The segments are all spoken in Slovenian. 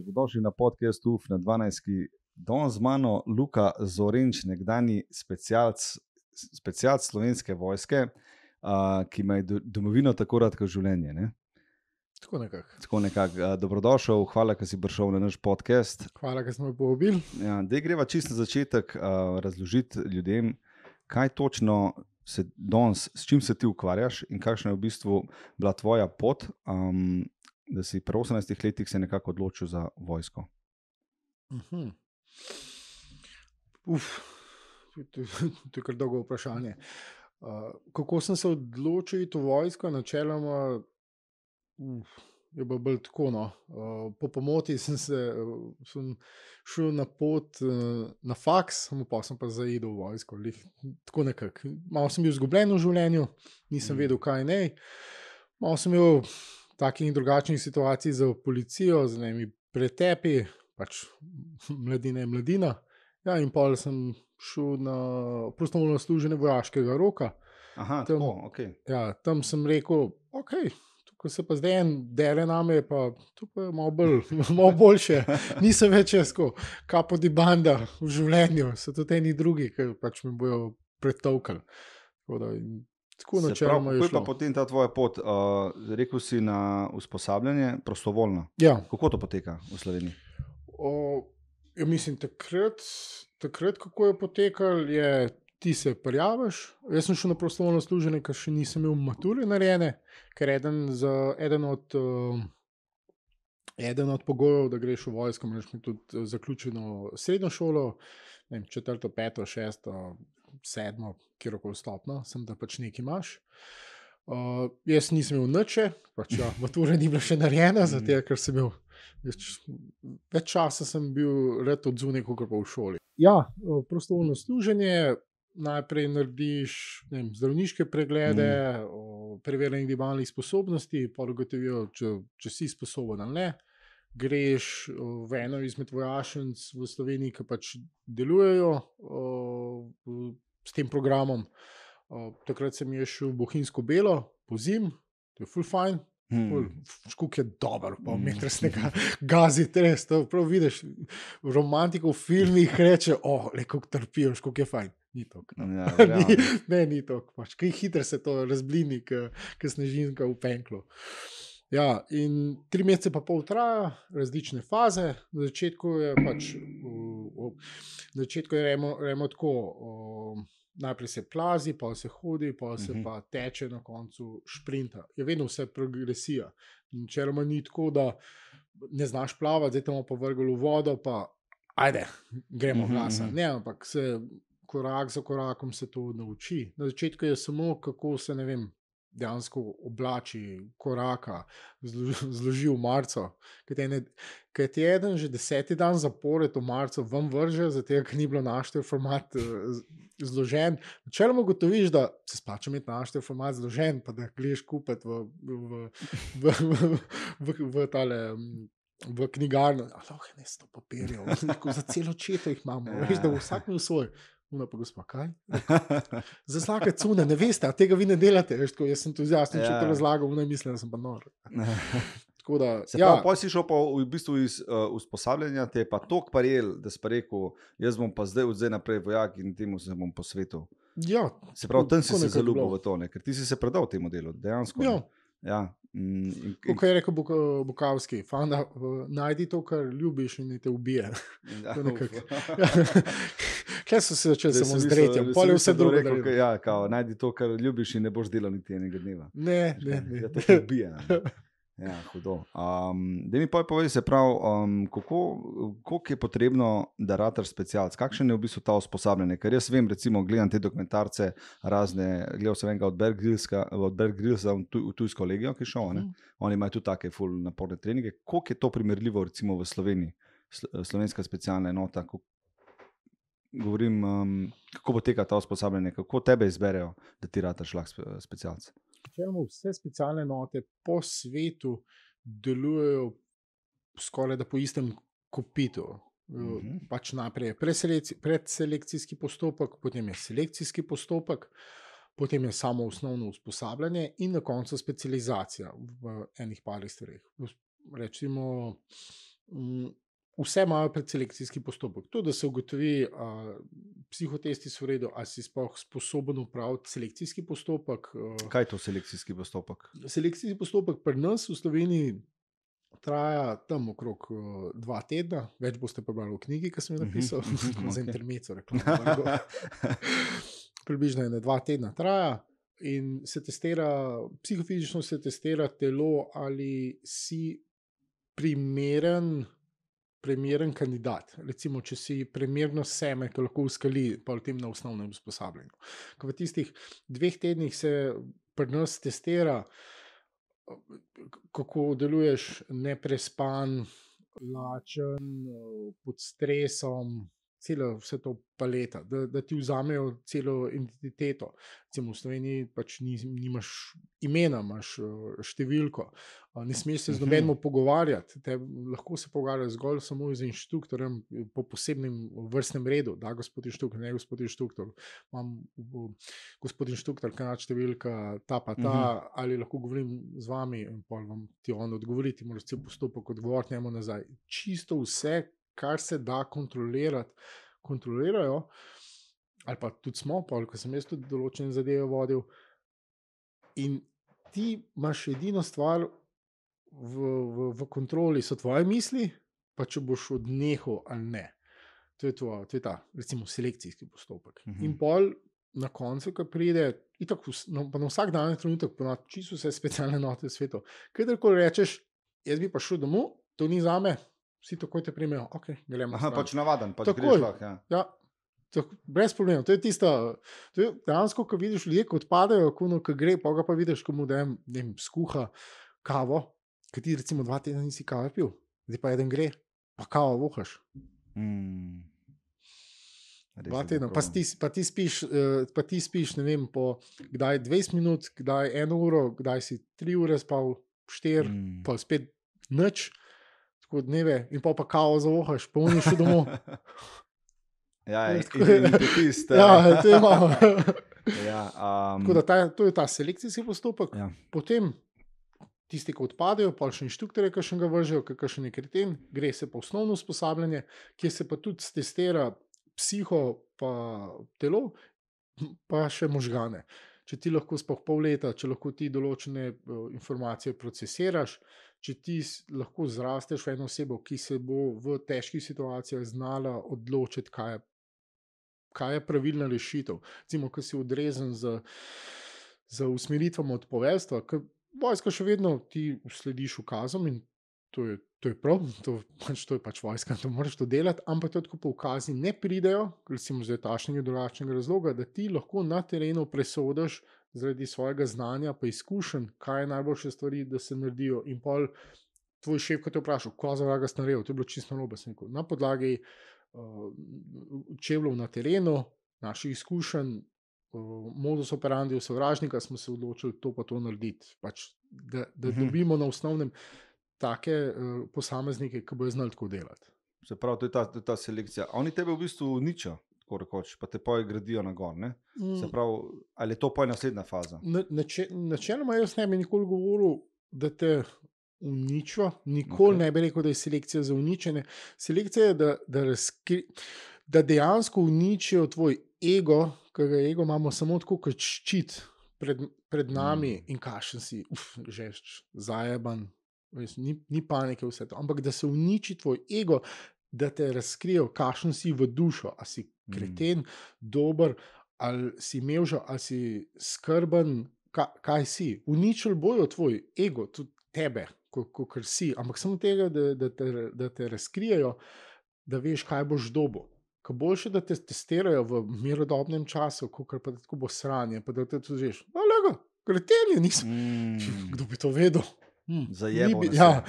dobrodošli na podkastu UF na 12. Don z mano Luka Zorenč, nekdani specialc, specialc slovenske vojske, uh, ki ima domovino tako rad kot življenje. Ne? Tako nekako. Tako nekak, dobrodošel, hvala, da si prišel na naš podcast. Hvala, da smo povabili. Ja, da greva čisto na začetek uh, razložiti ljudem, kaj točno se danes, s čim se ti ukvarjaš in kakšna je v bistvu bila tvoja pot. Um, da si pri 18 letih se nekako odločil za vojsko? Uh -huh. Uf, to, to je kar dolgo vprašanje. Uh, kako sem se odločil iti v vojsko? Načeloma uf, je bilo bolj tako. No. Uh, po pomoti sem, se, uh, sem šel na pot uh, na faks, pa sem pa zaidel v vojsko. Lih, tako nekako. Malo sem bil izgubljen v življenju, nisem mm. vedel, kaj naj. Malo sem imel takih in drugačnih situacij za policijo, z nami pretepi, pač mladina je mladina. Ja, in pa sem šel na prostovoljno služenje vojaškega roka. Aha, tam, tako, okay. ja, tam sem rekel, ok. Ko se pa zdaj en dele name, pa tu pa je malo, bolj, malo boljše, nisem več jaz, kapo di banda v življenju, so tudi eni drugi, ki pač me bojo pretovkali. Tako načeloma je. Kaj pa potem ta tvoja pot? Uh, rekel si na usposabljanje, prostovoljno. Ja. Kako to poteka v Sloveniji? O, ja, mislim, takrat, takrat, kako je potekal, je ti se prijaviš. Jaz sem šel na prostovoljno služenje, ker še nisem imel mature narejene, ker eden, za, eden od. Uh, Eden od pogojev, da greš v vojsko, imaš tudi zaključeno srednjo šolo, vem, četrto, peto, šesto, sedmo, kjer koli stopno, sem da pač nekaj imaš. Uh, jaz nisem imel noče, pač ja, matura ni bila še narejena, zato ker sem imel več, več časa, sem bil red od zunaj, kot pa v šoli. Ja, prostovoljno služenje. Najprej narediš vem, zdravniške preglede, mm. preverjanje individualnih sposobnosti, pa ugotovijo, če, če si sposoben ali ne. Greš v eno izmed vojašnic v Sloveniji, ki pač delujejo s tem programom. Uh, takrat sem je šel v Bohinjsko belo, po zim, to je full fine. Škuk je dober, pa res nekaj gazi, res to prav vidiš. Romantiko v filmih reče, o, oh, le kako trpijo, škuk je fajn. Ni to. No. Ja, ni, ne, ni to. Pač, kaj hitro se to razblini, ker snežinka v penklu. Ja, in tri mesece pa pol traja, različne faze. Na začetku je pač, v, v začetku je remo, remo tako. O, najprej se plazi, pa se hodi, pa se uh mhm. -huh. pa teče na koncu sprinta. Je vedno vse progresija. Če rečemo, ni tako, da ne znaš plavati, zdaj te pa vrgel v vodo, pa ajde, gremo uh -huh. glasa. Ne, ampak se korak za korakom se to nauči. Na začetku je samo kako se ne vem dejansko oblači, koraka, zloži v marcu. Ker ti je eden že deseti dan zapored v marcu, vam vrže, zato ker ni bilo naštel format uh, zložen. Načeloma gotoviš, da se splača imeti naštel format zložen, pa da greš kupiti v, v, v, v, v, v tale. V knjigarni, ali pa ne, sto papirjev, za celo četo jih imamo, ja. veš, da vsak ima svoj. Una pa gospa, kaj? Za slake cune, ne veste, a tega vi ne delate. Veš, tako, jaz sem tu jasno, če ja. to razlagam, ne mislim, da sem pa nor. Da, ja. prav, si šel pa v bistvu iz uh, usposabljanja, te pa tok paril, da si pa rekel, jaz bom pa zdaj od zdaj naprej vojak in temu se bom posvetil. Ja, se pravi, tam si se zaljubil v to, ne? ker ti si se predal temu delu, dejansko. Ja. Ja. Mm, Kot je rekel Bukavski, fanda, najdi to, kar ljubiš, in te ubije. Ja, Kaj so se začeli samo z dretjem, pol je vse drugo. Rekel, ja, kao, najdi to, kar ljubiš, in ne boš delal niti enega dneva. Ne, ne, ne. Ja, to ubije. Ja, hudo. Um, da mi pa povej, se pravi, um, kako, koliko je potrebno, da rataš specialc, kakšen je v bistvu ta usposabljanje. Ker jaz vem, recimo, gledam te dokumentarce, razne, gledal sem enega od Berggrilsa v tujsko legijo, ki šel, mm. oni imajo tudi take full naporne treninge. Koliko je to primerljivo, recimo v Sloveniji, slovenska specialna enota? Govorim, um, kako poteka ta usposabljanje, kako tebe izberejo, da ti rataš lahko specialc. Načeloma vse specialne note po svetu delujejo skoraj da po istem kopitu. Mhm. -huh. Pač najprej je predselekcijski postopek, potem je selekcijski postopek, potem je samo osnovno usposabljanje in na koncu specializacija v enih parih stvareh. Recimo, mm, vse imajo predselekcijski postopek. To, da se ugotovi, ali psihotesti so v redu, ali si sploh sposoben upraviti selekcijski postopek. a, Kaj je to selekcijski postopek? Selekcijski postopek pri nas v Sloveniji traja tam okrog uh, dva tedna, več boste prebrali v knjigi, ki sem jo Mhm, napisal, uh -huh, za intermezzo reklamo. Približno ene dva tedna traja. In se testira, psihofizično se testira telo, ali si primeren, primeren kandidat. Recimo, če si primerno seme, ki lahko uskali, v tem na osnovnem usposabljanju. Ko v tistih dveh tednih se pri nas testira, kako deluješ neprespan, lačen, pod stresom, celo vse to paleta, da, da ti vzamejo celo identiteto. Recimo v Sloveniji pač ni, nimaš imena, imaš eh, številko, ne smeš se z Mhm. nobenim pogovarjati. Te, lahko se pogovarjaš zgolj samo z inštruktorjem eh, po posebnem vrstnem redu, da gospod inštruktor, ne gospod inštruktor. Imam gospod inštruktor, kanad številka, ta pa ta, Mhm. ali lahko govorim z vami in pol vam ti on odgovori, ti moraš cel postopek odgovoriti njemu nazaj. Čisto vse, kar se da kontrolirati, kontrolirajo, ali pa tudi smo, pol, ko sem jaz tudi določene zadeve vodil. In ti imaš edino stvar v, v, v kontroli, so tvoje misli, pa če boš odnehal ali ne. To je, tvoja, to je ta, recimo, selekcijski postopek. Mhm. Mhm. In pol na koncu, ko pride, itak, no, pa na vsak dan je trenutek, ponad čisto vse specialne note v svetu. Kadarkoli rečeš, jaz bi pa šel domov, to ni za me, vsi takoj te primejo, ok, gremo. Aha, stran." pač navaden, pač Takoj. greš lahko. Ja. Ja, tako, brez problema. To je tisto, to je dejansko, ko vidiš ljudi, ki odpadajo, ko no, ko gre, pa ga pa vidiš, ko mu da jim skuha kavo, ki ti recimo dva tedna nisi kave pil, zdaj pa eden gre, pa kavo vohaš. Mm. Dva tedna, pa ti, pa, ti spiš, eh, pa ti spiš, ne vem, po kdaj 20 minut, kdaj eno uro, kdaj si 3 ure spal, 4, mm. Mm. pa spet noč, tako dneve, in pol pa kavo zavohaš, polniš še domov. Ja, in, tako- in identitist. ja, to je malo. ja, um, Tako da ta, to je ta selekcijski postopek. ja. Potem tisti, ki odpadejo, pa še inštruktorje, ki še ga vržejo, ki še nekaj kreten, gre se pa osnovno usposabljanje, kjer se pa tudi testira psiho, pa telo, pa še možgane. Če ti lahko sploh pol leta, če lahko ti določene eh, informacije procesiraš, če ti lahko zrasteš v eno osebo, ki se bo v težkih situacijah znala odločiti, kaj je, kaj je pravilna rešitev. Recimo, ko si odrezen z, z usmeritvami od poveljstva, ker vojska še vedno ti slediš ukazom in to je, to je prav, to, pač, to je pač vojska, to moraš to delati, ampak tudi, ko pa ukazi ne pridejo, recimo zdaj tašnega drugačnega razloga, da ti lahko na terenu presodiš zaradi svojega znanja, pa izkušenj, kaj je najboljše stvari, da se naredijo. In pol tvoj šef, ko te vpraša, ko za vraga si naredil, to je bilo čisto narobe. sem Na podlagi uh, čevljev na terenu, naših izkušenj, uh, modus operandi sovražnika, smo se odločili to pa to narediti. Pač, da da Mhm. dobimo na osnovnem take uh, posameznike, ki bodo znali tako delati. Se pravi, to je ta, ta selekcija. Oni tebe v bistvu uničijo, tako rekoč, pa te poje gradijo na gor. Ne? Se Mm, pravi, ali je to pa naslednja faza? na- nače- Načeloma jaz ne bi nikoli govoril, da te uničijo, nikoli okay. ne bi rekel, da je selekcija za uničenje. Selekcija je, da, da, razkri, da dejansko uničijo tvoj ego, ki ga ego imamo samo tako kot ščit pred, pred nami Mm. in kašen si, uf, žešč, zajeban, res, ni, ni panike vse to, ampak da se uniči tvoj ego, da te razkrijejo, kašen si v dušo, a si Mm. kreten, dober, ali si imel že, ali si skrben, ka, kaj si. Uničili bojo tvoj ego, tudi tebe, kot si, ampak samo tega, da, da, te, da te razkrijejo, da veš, kaj boš dobo. Ko boljše, da te testirajo v mirodobnem času, kot pa da tako bo sranje, pa da te tudi veš, no, lega, kreten je, nisem. Mm. Kdo bi to vedel? Hm, Zajebal mi bi- ja,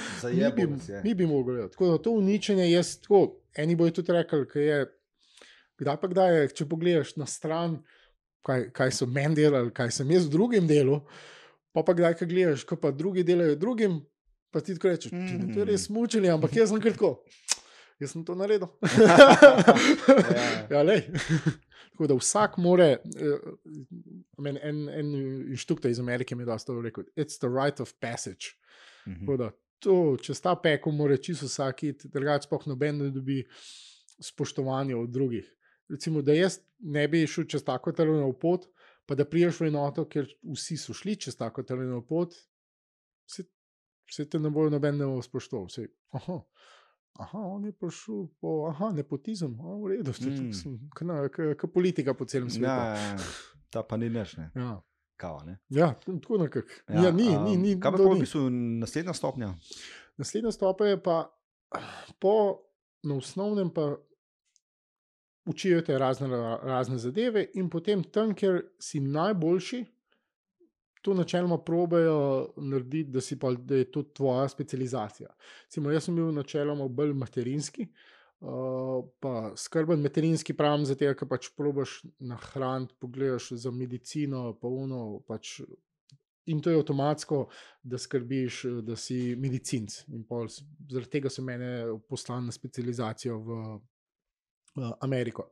mi bi, mi bi mogli gledati. Tako da to uničenje je tako. Eni bojo tudi rekli, da je, kdaj pa kdaj je, če pogledaš na stran, kaj, kaj so meni delali, kaj sem jaz v drugem delu, pa pa kdaj, kaj gledaš, ko pa drugi delajo drugim, pa ti tako rečeš, mm -hmm. to je res mučili, ampak jaz sem kar tako. Jaz sem to naredil. ja, lej. Tako da vsak more, uh, en, en, en inštruktor iz Amerike mi je dosto rekel, it's the right of passage. Mhm. Tako da to, če sta peko, mora čisto vsak, drugače pa noben ne dobi spoštovanja od drugih. Recimo, da jaz ne bi šel čez tako telovno pot, pa da priješ v enoto, ker vsi so šli čez tako telovno pot, se, se te ne bojo noben ne bo spoštoval. Vse, aha, aha, on je prišel po aha, nepotizem, a, v redu, mm. kot politika po celem svetu. Ja, ja, ja. Ta pa ni neš. Ne. Ja. Kava, ne? Ja, tako nekako. Ja, ja, ni, um, ni, ni, kaj pa je v bistvu naslednja stopnja? Naslednja stopnja je pa po na osnovnem, pa učijo te razne, razne zadeve, in potem tam, kjer si najboljši, to načeloma probejo narediti, da, si pa, da je to tvoja specializacija. Cimo, jaz sem bil načeloma bolj materinski. Uh, pa skrben materinski pravim, zato ker pač probaš nahraniti, pogledaš za medicino, pa uno, pač in to je avtomatsko, da skrbiš, da si medicinc. In pol, zaradi tega so mene poslali na specializacijo v, v Ameriko.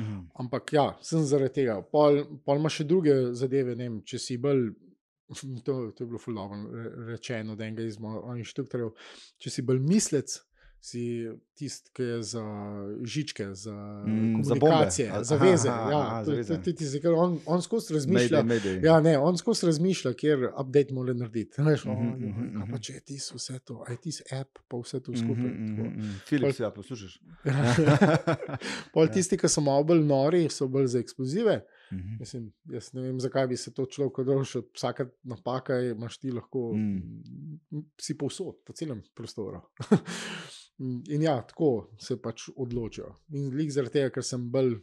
Mhm. Ampak ja, sem zaradi tega. Pol, pol ima še druge zadeve, ne vem, če si bolj. To, to je bilo fulano rečeno od enega izmed inštruktorjev. Če si bolj mislec, si tisti, ki je za žičke, za Mm, mm, za bombe. komunikacije, za veze. aha, Ja, aha, to- to- to- tisti, ker on, on skozi razmišlja. Mayday, mayday. Ja, ne, on skozi razmišlja, kjer update mora narediti. Veš, Mhm, mm mhm, -hmm, mhm. pa če je tisto vse to, aj tisto app, pa vse to Mhm, skupaj. mhm, tako. mhm. Filip, ja, poslušaš? Pol tisti, ki so malo bolj nori, so bolj za eksplozive. Mhm. Mislim, jaz ne vem, zakaj bi se to človek odločil. Vsaka napaka je, imaš ti lahko, Mm. si povsod, po celem prostoru. In ja, tako se pač odločijo. In lik zaradi tega, ker sem bolj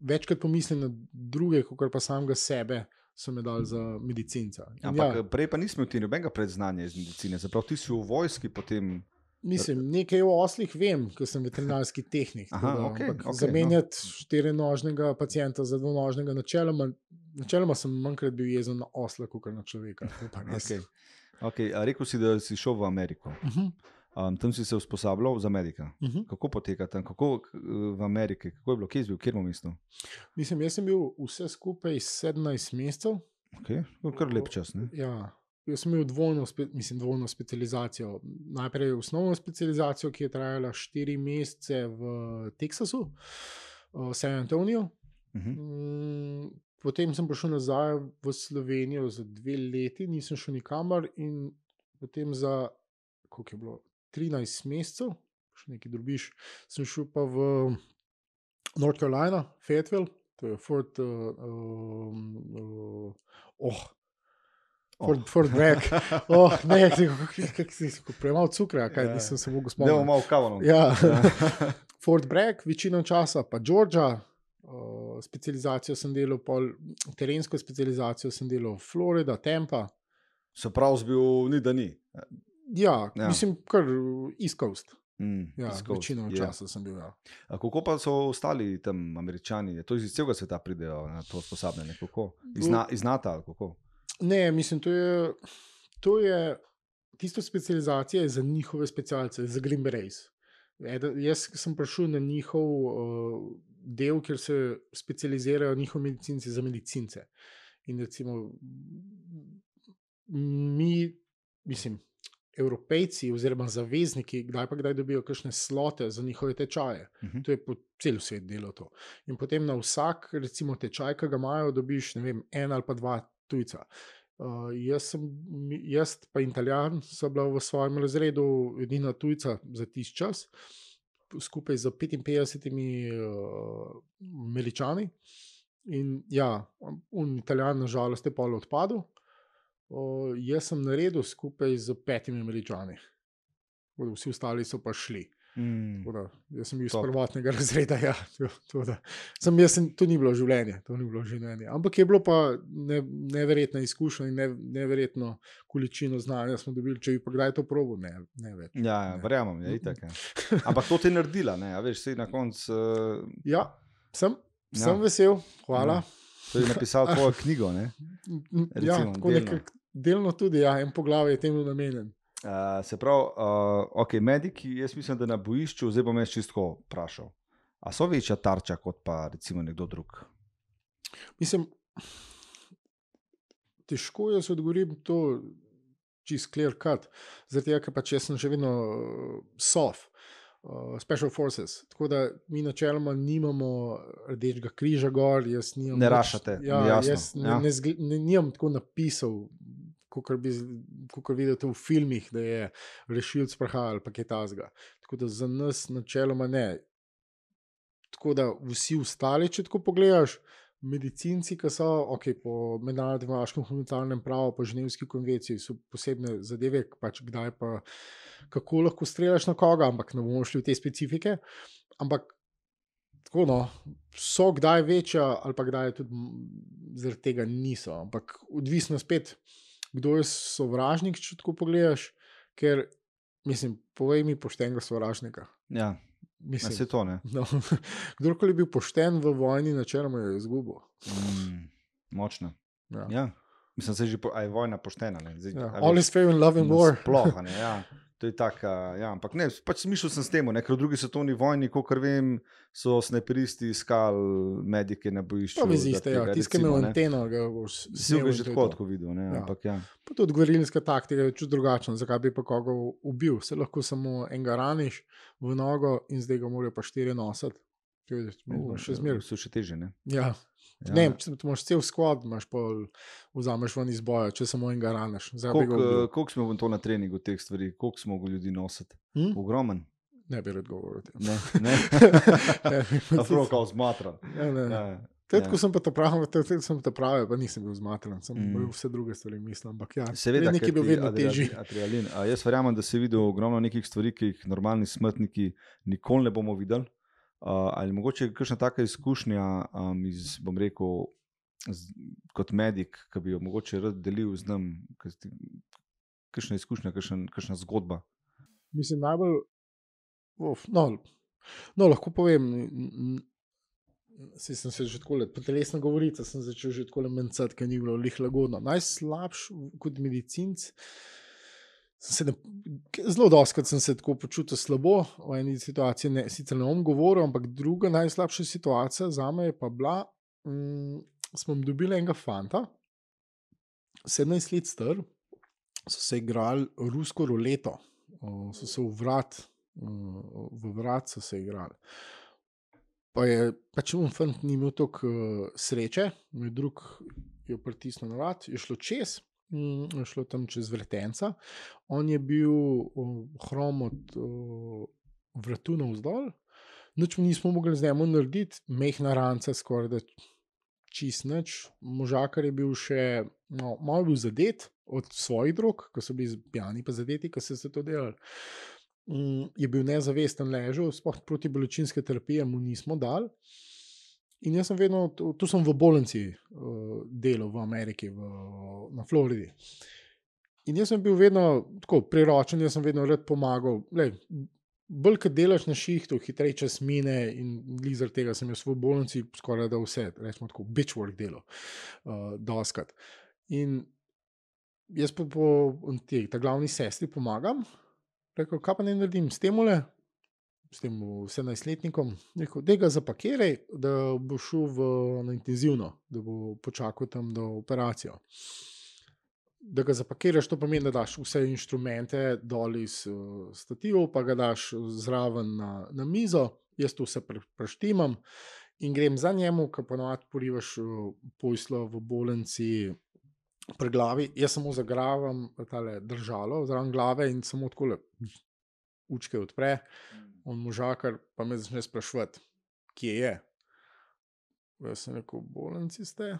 večkrat pomislil na druge, kot pa samega sebe, so me dali za medicinca. In Ampak ja, prej pa nismo imeli nobenega predznanja iz medicine. Zaprav ti si v vojski, potem. Mislim, nekaj o oslih vem, ker sem veterinarski tehnik. Aha, da, okej, ampak okej, no. Zamenjati štirinožnega pacijenta za dvonožnega, načeloma, načeloma sem manjkrat bil jezen na osla, kot na človeka. Okay. Okay. A rekel si, da si šel v Ameriko. Uh -huh, Um, tam si se usposabljal za medika. uh -huh. Kako poteka tam, kako v Ameriki, kako je bilo, kje si bil, kjer bomo mislil? Mislim, jaz sem bil vse skupaj 17 mesecev. Okay. Kar lep čas. Ne? Ja, jaz sem imel dvojno, mislim, dvojno specializacijo. Najprej osnovno specializacijo, ki je trajala 4 mesece v Teksasu, v San Antoniju. Uh -huh. Mm, Potem sem prišel nazaj v Slovenijo za dve leti, nisem šel nikamor, in potem za koliko je bilo 13 mesecev, še nekaj drubiš, sem šel pa v North Carolina, Fayetteville, to je Fort. Uh, um, uh, oh. Fort, Fort Bragg. Oh, ne, kako si premalo cukra, kaj Ja. nisem se mogel Ne bomo spomniti. malo kavano. Ja. Fort Bragg, večino časa pa Georgia. Uh, specializacijo sem delal, pol, terensko specializacijo sem delal Florida, Tampa. Se pravi, bil ni da ni. Ja, Ja. ja. mislim, kar East Coast. Mm, Ja, Coast, večino ja. časa sem bil. Ja. A Kako pa so ostali tam američani? To iz celega sveta pridejo na to usposabljanje. Kako? Iz, na, iz NATO ali kako? Ne, mislim, to je, to je tisto specializacija je za njihove specialce, za Green Berets. Eden, jaz sem prišel na njihov uh, del, kjer se specializirajo njihovi medicinci za medicince. In recimo, mi, mislim, evropejci oziroma zavezniki, kdaj pa kdaj dobijo kakšne slote za njihove tečaje. Uh -huh. To je po cel svet delo to. In potem na vsak, recimo, tečaj, ki ga imajo, dobiš, ne vem, en ali pa dva tujca. Uh, jaz, sem, jaz pa Italijan, so bila v svojem razredu edina tujca za tisti čas, skupaj z 55 uh, Američani. In ja, un Italijan, nažalost, je pol odpadel. Uh, jaz sem naredil skupaj z petimi Američani. Vsi ostali so pa šli. Mm. Da, jaz sem bil iz Top. prvotnega razreda. Ja, to, to, da. sem, jaz sem, to ni bilo življenje, to ni bilo življenje. Ampak je bilo pa ne, neverjetna izkušnja in ne, neverjetno količino znanja smo dobili. Če bi pa kdaj to probo, ne, ne več. Ja, ja verjamem, je itak. Ja. Ampak to ti je naredila, ne? a veš, si na koncu. Uh, Ja, sem, Ja. sem vesel, hvala. to je napisal tvojo knjigo. Ne? Ja, Recimo, tako delno. nekako delno tudi, ja, en poglavje je temu namenjen. Uh, se pravi, uh, ok, mediki, jaz mislim, da na bojišču, zdaj bom jaz čisto vprašal. A so večja tarča kot pa recimo nekdo drug? Mislim, težko jaz odgovorim to. čist clear cut. Zaradi tega, ker pač jaz sem že vedno uh, soft. Uh, special Forces. Tako da mi načeloma nimamo rdečega križa gor, jaz nimam. Ne rašate, Ja, jasno, jaz ne, ja. ne, zgl- ne, nimam tako napisal, kot bi kot vidite v filmih, da je rešilc prihajal ali pa kaj tasga. Tako da za nas načeloma ne. Tako da vsi ostali, če tako pogledaš, medicinci, ki so okay, po mednarodnem vojaškem humanitarnem pravu, po ženevski konvenciji, so posebne zadeve, pač kdaj pa kako lahko streljaš na koga, ampak ne bomo šli v te specifike. Ampak tako no, so kdaj večja, ali pa kdaj tudi zaradi tega niso. Ampak odvisno spet, kdo je sovražnik, če tako pogledaš. Ker, mislim, povej mi poštenega sovražnika. Ja, Mislim, se to ne. no, kdorkoli je bil pošten v vojni, načeloma je izgubil. Mm, močno. Ja. Ja. Mislim, da je že po, je vojna poštena. ne. Zdaj, Ja. All is fair in love and war. Sploh, ne, ja. To je tako, ja, ampak ne, pač mišljal sem s tem, ker v drugi svetovni vojni, kot vem, so snajperisti iskali medike na bojišču. To ja. zaradi tega, tiskaj recimo, imel ne. anteno, ga boš Si snel ga in že je tako tako videl, ne, Ja. ampak ja. Pa tudi govorilska taktika je čut drugačna. Zakaj bi pa koga ubil? Se lahko samo enega raniš v nogo in zdaj ga morajo pa štiri nositi. Je še zmeraj. So še teže, ne. Ja. Ja. Ne, če imaš cel sklad, imaš pol, vzameš ven iz boja, če samo enega raniš. Ga Koliko, koliko smo to na treningu teh stvari, koliko smo mogli ljudi nositi? Hm? Ogromen. Ne bi rad govoril. Ne, ne. Prav, kao zmatran. Tudi, ko sem pa to pravil, tudi sem to pravil, pa nisem bil zmatran, sem Mm. mm. vse druge stvari mislil. Ampak ja, Seveda, neki je bil vedno težji. Adrenalin. Jaz verjamem, da si videl ogromno nekih stvari, ki jih normalni smrtniki nikoli ne bomo videli. Uh, ali mogoče kakšna taka izkušnja um, iz, bom rekel, z, kot medik, ki bi jo mogoče rad delil z nam, kakšna izkušnja, kakšen, kakšna zgodba. Mislim, najbolj. Uf, no, no, lahko povem. Saj sem se že tako let, po telesna govorica sem začel že tako mencati, ker ni bilo lih lagodno. Najslabši kot medicinc, zelo doskrat sem se tako počutil slabo, v eni situaciji ne, sicer ne bom govoril, ampak druga najslabša situacija za me je pa bila, mm, smo dobili enega fanta, 17 let star, so se igrali rusko roleto, o, so se v vrat, o, v vrat so se igrali. Pa je pač un fant ni imel toliko uh, sreče, moj drug je pritisnil na vrat, je šlo čez, mm, šlo tam čez vretenca. On je bil uh, hrom od uh, vratu navzdol, mu nismo mogli z njim narediti, mehna ranca, skoraj da čist nič. Možakar je bil še, no, malo bil zadet od svojih drog, ko so bili pijani, pa zadeti, ko so se to delali. Mm, je bil nezavesten ležal, sploh proti bolečinske terapije mu nismo dali. In jaz sem vedno, tu, sem v bolnici uh, delal v Ameriki, v, na Floridi. In jaz sem bil vedno tako priročen, jaz sem vedno rad pomagal. Lej, Bolj, ko delaš na šihtu, hitreje čas mine, in zaradi tega sem jaz v bolnici skoraj da vse, rečemo tako, bitchwork delo, uh, doskrat. In jaz pa po tej, ta glavni sestri pomagam, rekel, kaj pa ne naredim s tem, s tem 17-letnikom, rekel, da ga zapakiraj, da bo šel v, na intenzivno, da bo počakal tam do operacijo. Da ga zapakiraš, to pomeni, da daš vse inštrumente dol iz uh, stativov, pa ga daš zraven na, na mizo, jaz to vse pre, preštimam in grem za njemu, ki ponovadi porivaš uh, pojslo v bolnici pri glavi. Jaz samo zagravam tale držalo zraven glave in samo tako učke odpre, on možakar pa me začne sprašovati, kje je. Jaz sem rekel, bolnici ste.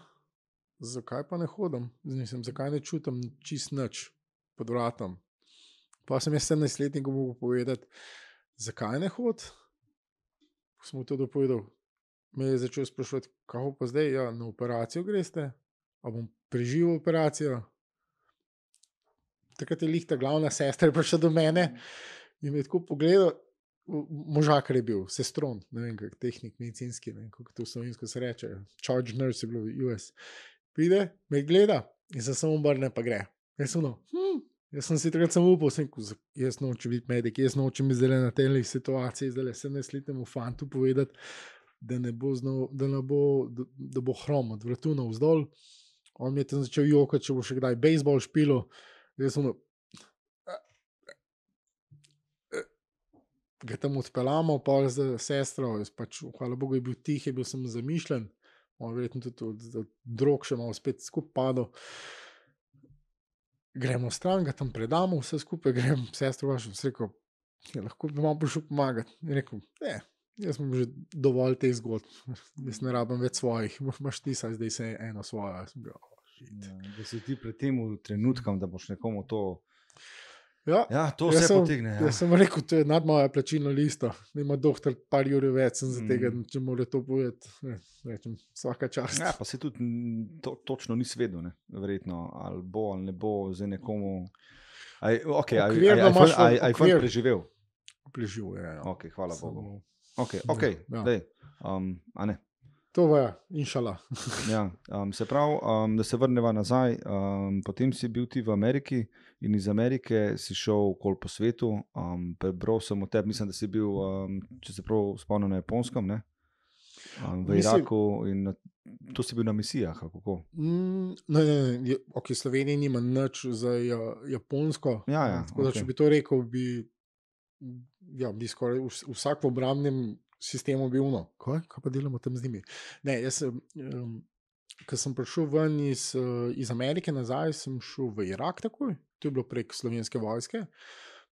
Zakaj pa ne hodim? Mislim, zakaj ne čutim čist nič pod vratom? Pa sem jaz 17-letnik mogel povedati, zakaj ne hodim. Ko sem mu to dopovedal, me je začel sprašovati, kako pa zdaj, ja, na operacijo greste, a bom preživel operacijo. Takrat je lihta glavna sestra prišla do mene in me je tako pogledal. Možakar je bil, sestron, ne vem, kako tehnik, medicinski, ne kako to slovensko se reče. Charge nurse je bil v US. Pride, me gleda in se samo obrne, pa gre. Jaz sem, no, hm, jaz sem si takrat samo upal, sem, rekel, jaz nočem biti medik, jaz nočem biti zdaj na tej situaciji, zdaj le 17-letnemu fantu povedati, da ne bo, znal, da, ne bo, da, da bo hrom od vratu navzdol. On mi je tam začel jokati, če bo še kdaj bejzbol špilo. Jaz sem, ga tam odpeljamo, pa z sestro, jaz pač, hvala Bogu, je bil tih, je bil sem zamišljen, on verjetno tudi od, od drog še malo spet skupaj padel. Gremo stran, ga tam predamo, vse skupaj, grem, sestro vašo, vse rekel, ja, lahko bi vam prišel pomagati. In rekel, ne, jaz sem že dovolj teh zgodb, jaz ne rabim več svojih, imaš ti saj zdaj se eno svojo. Bil, oh. Ja, da si ti pred tem trenutkom, da boš nekomu to. Ja, Ja, to vse sem- potegne. Ja. Jaz sem rekel, to je nad moja plačilna lista. Ima doktor par ur več, sem za Mm. tega, če mora to povedati. Rečem, vsaka čast. Ja, pa se tudi mm, to, točno nisi vedel, ne? verjetno, ali bo ali ne bo za nekomu. Aj, okay, aj, aj, aj, fant- aj, v aj fant okvir. preživel. Preživuje. Ja. Okay, hvala Bogu. Samo- Okay, okay, Ja. ja. um, a ne. To je, inšala. Ja, um, se pravi, um, da se vrnemo nazaj. Um, potem si bil ti v Ameriki in iz Amerike si šel okoli po svetu. Um, prebral sem o tebi, mislim, da si bil, um, če se prav spomnim, na japonskem, ne? um, v Mislim- Iraku in na, tu si bil na misijah. kako? Mm, ne, ne, ne, ok, Slovenija nima nič za ja, Japonsko. Ja, ja, Tako da, okej. če bi to rekel, bi, ja, bi skoraj vs- vsak v obrambnem sistemu bil no. Kaj, kaj pa delamo tam z njimi? Ne, jaz. Um, Ko sem prišel ven iz, eh, iz Amerike nazaj, sem šel v Irak takoj, to je bilo prek slovenske vojske.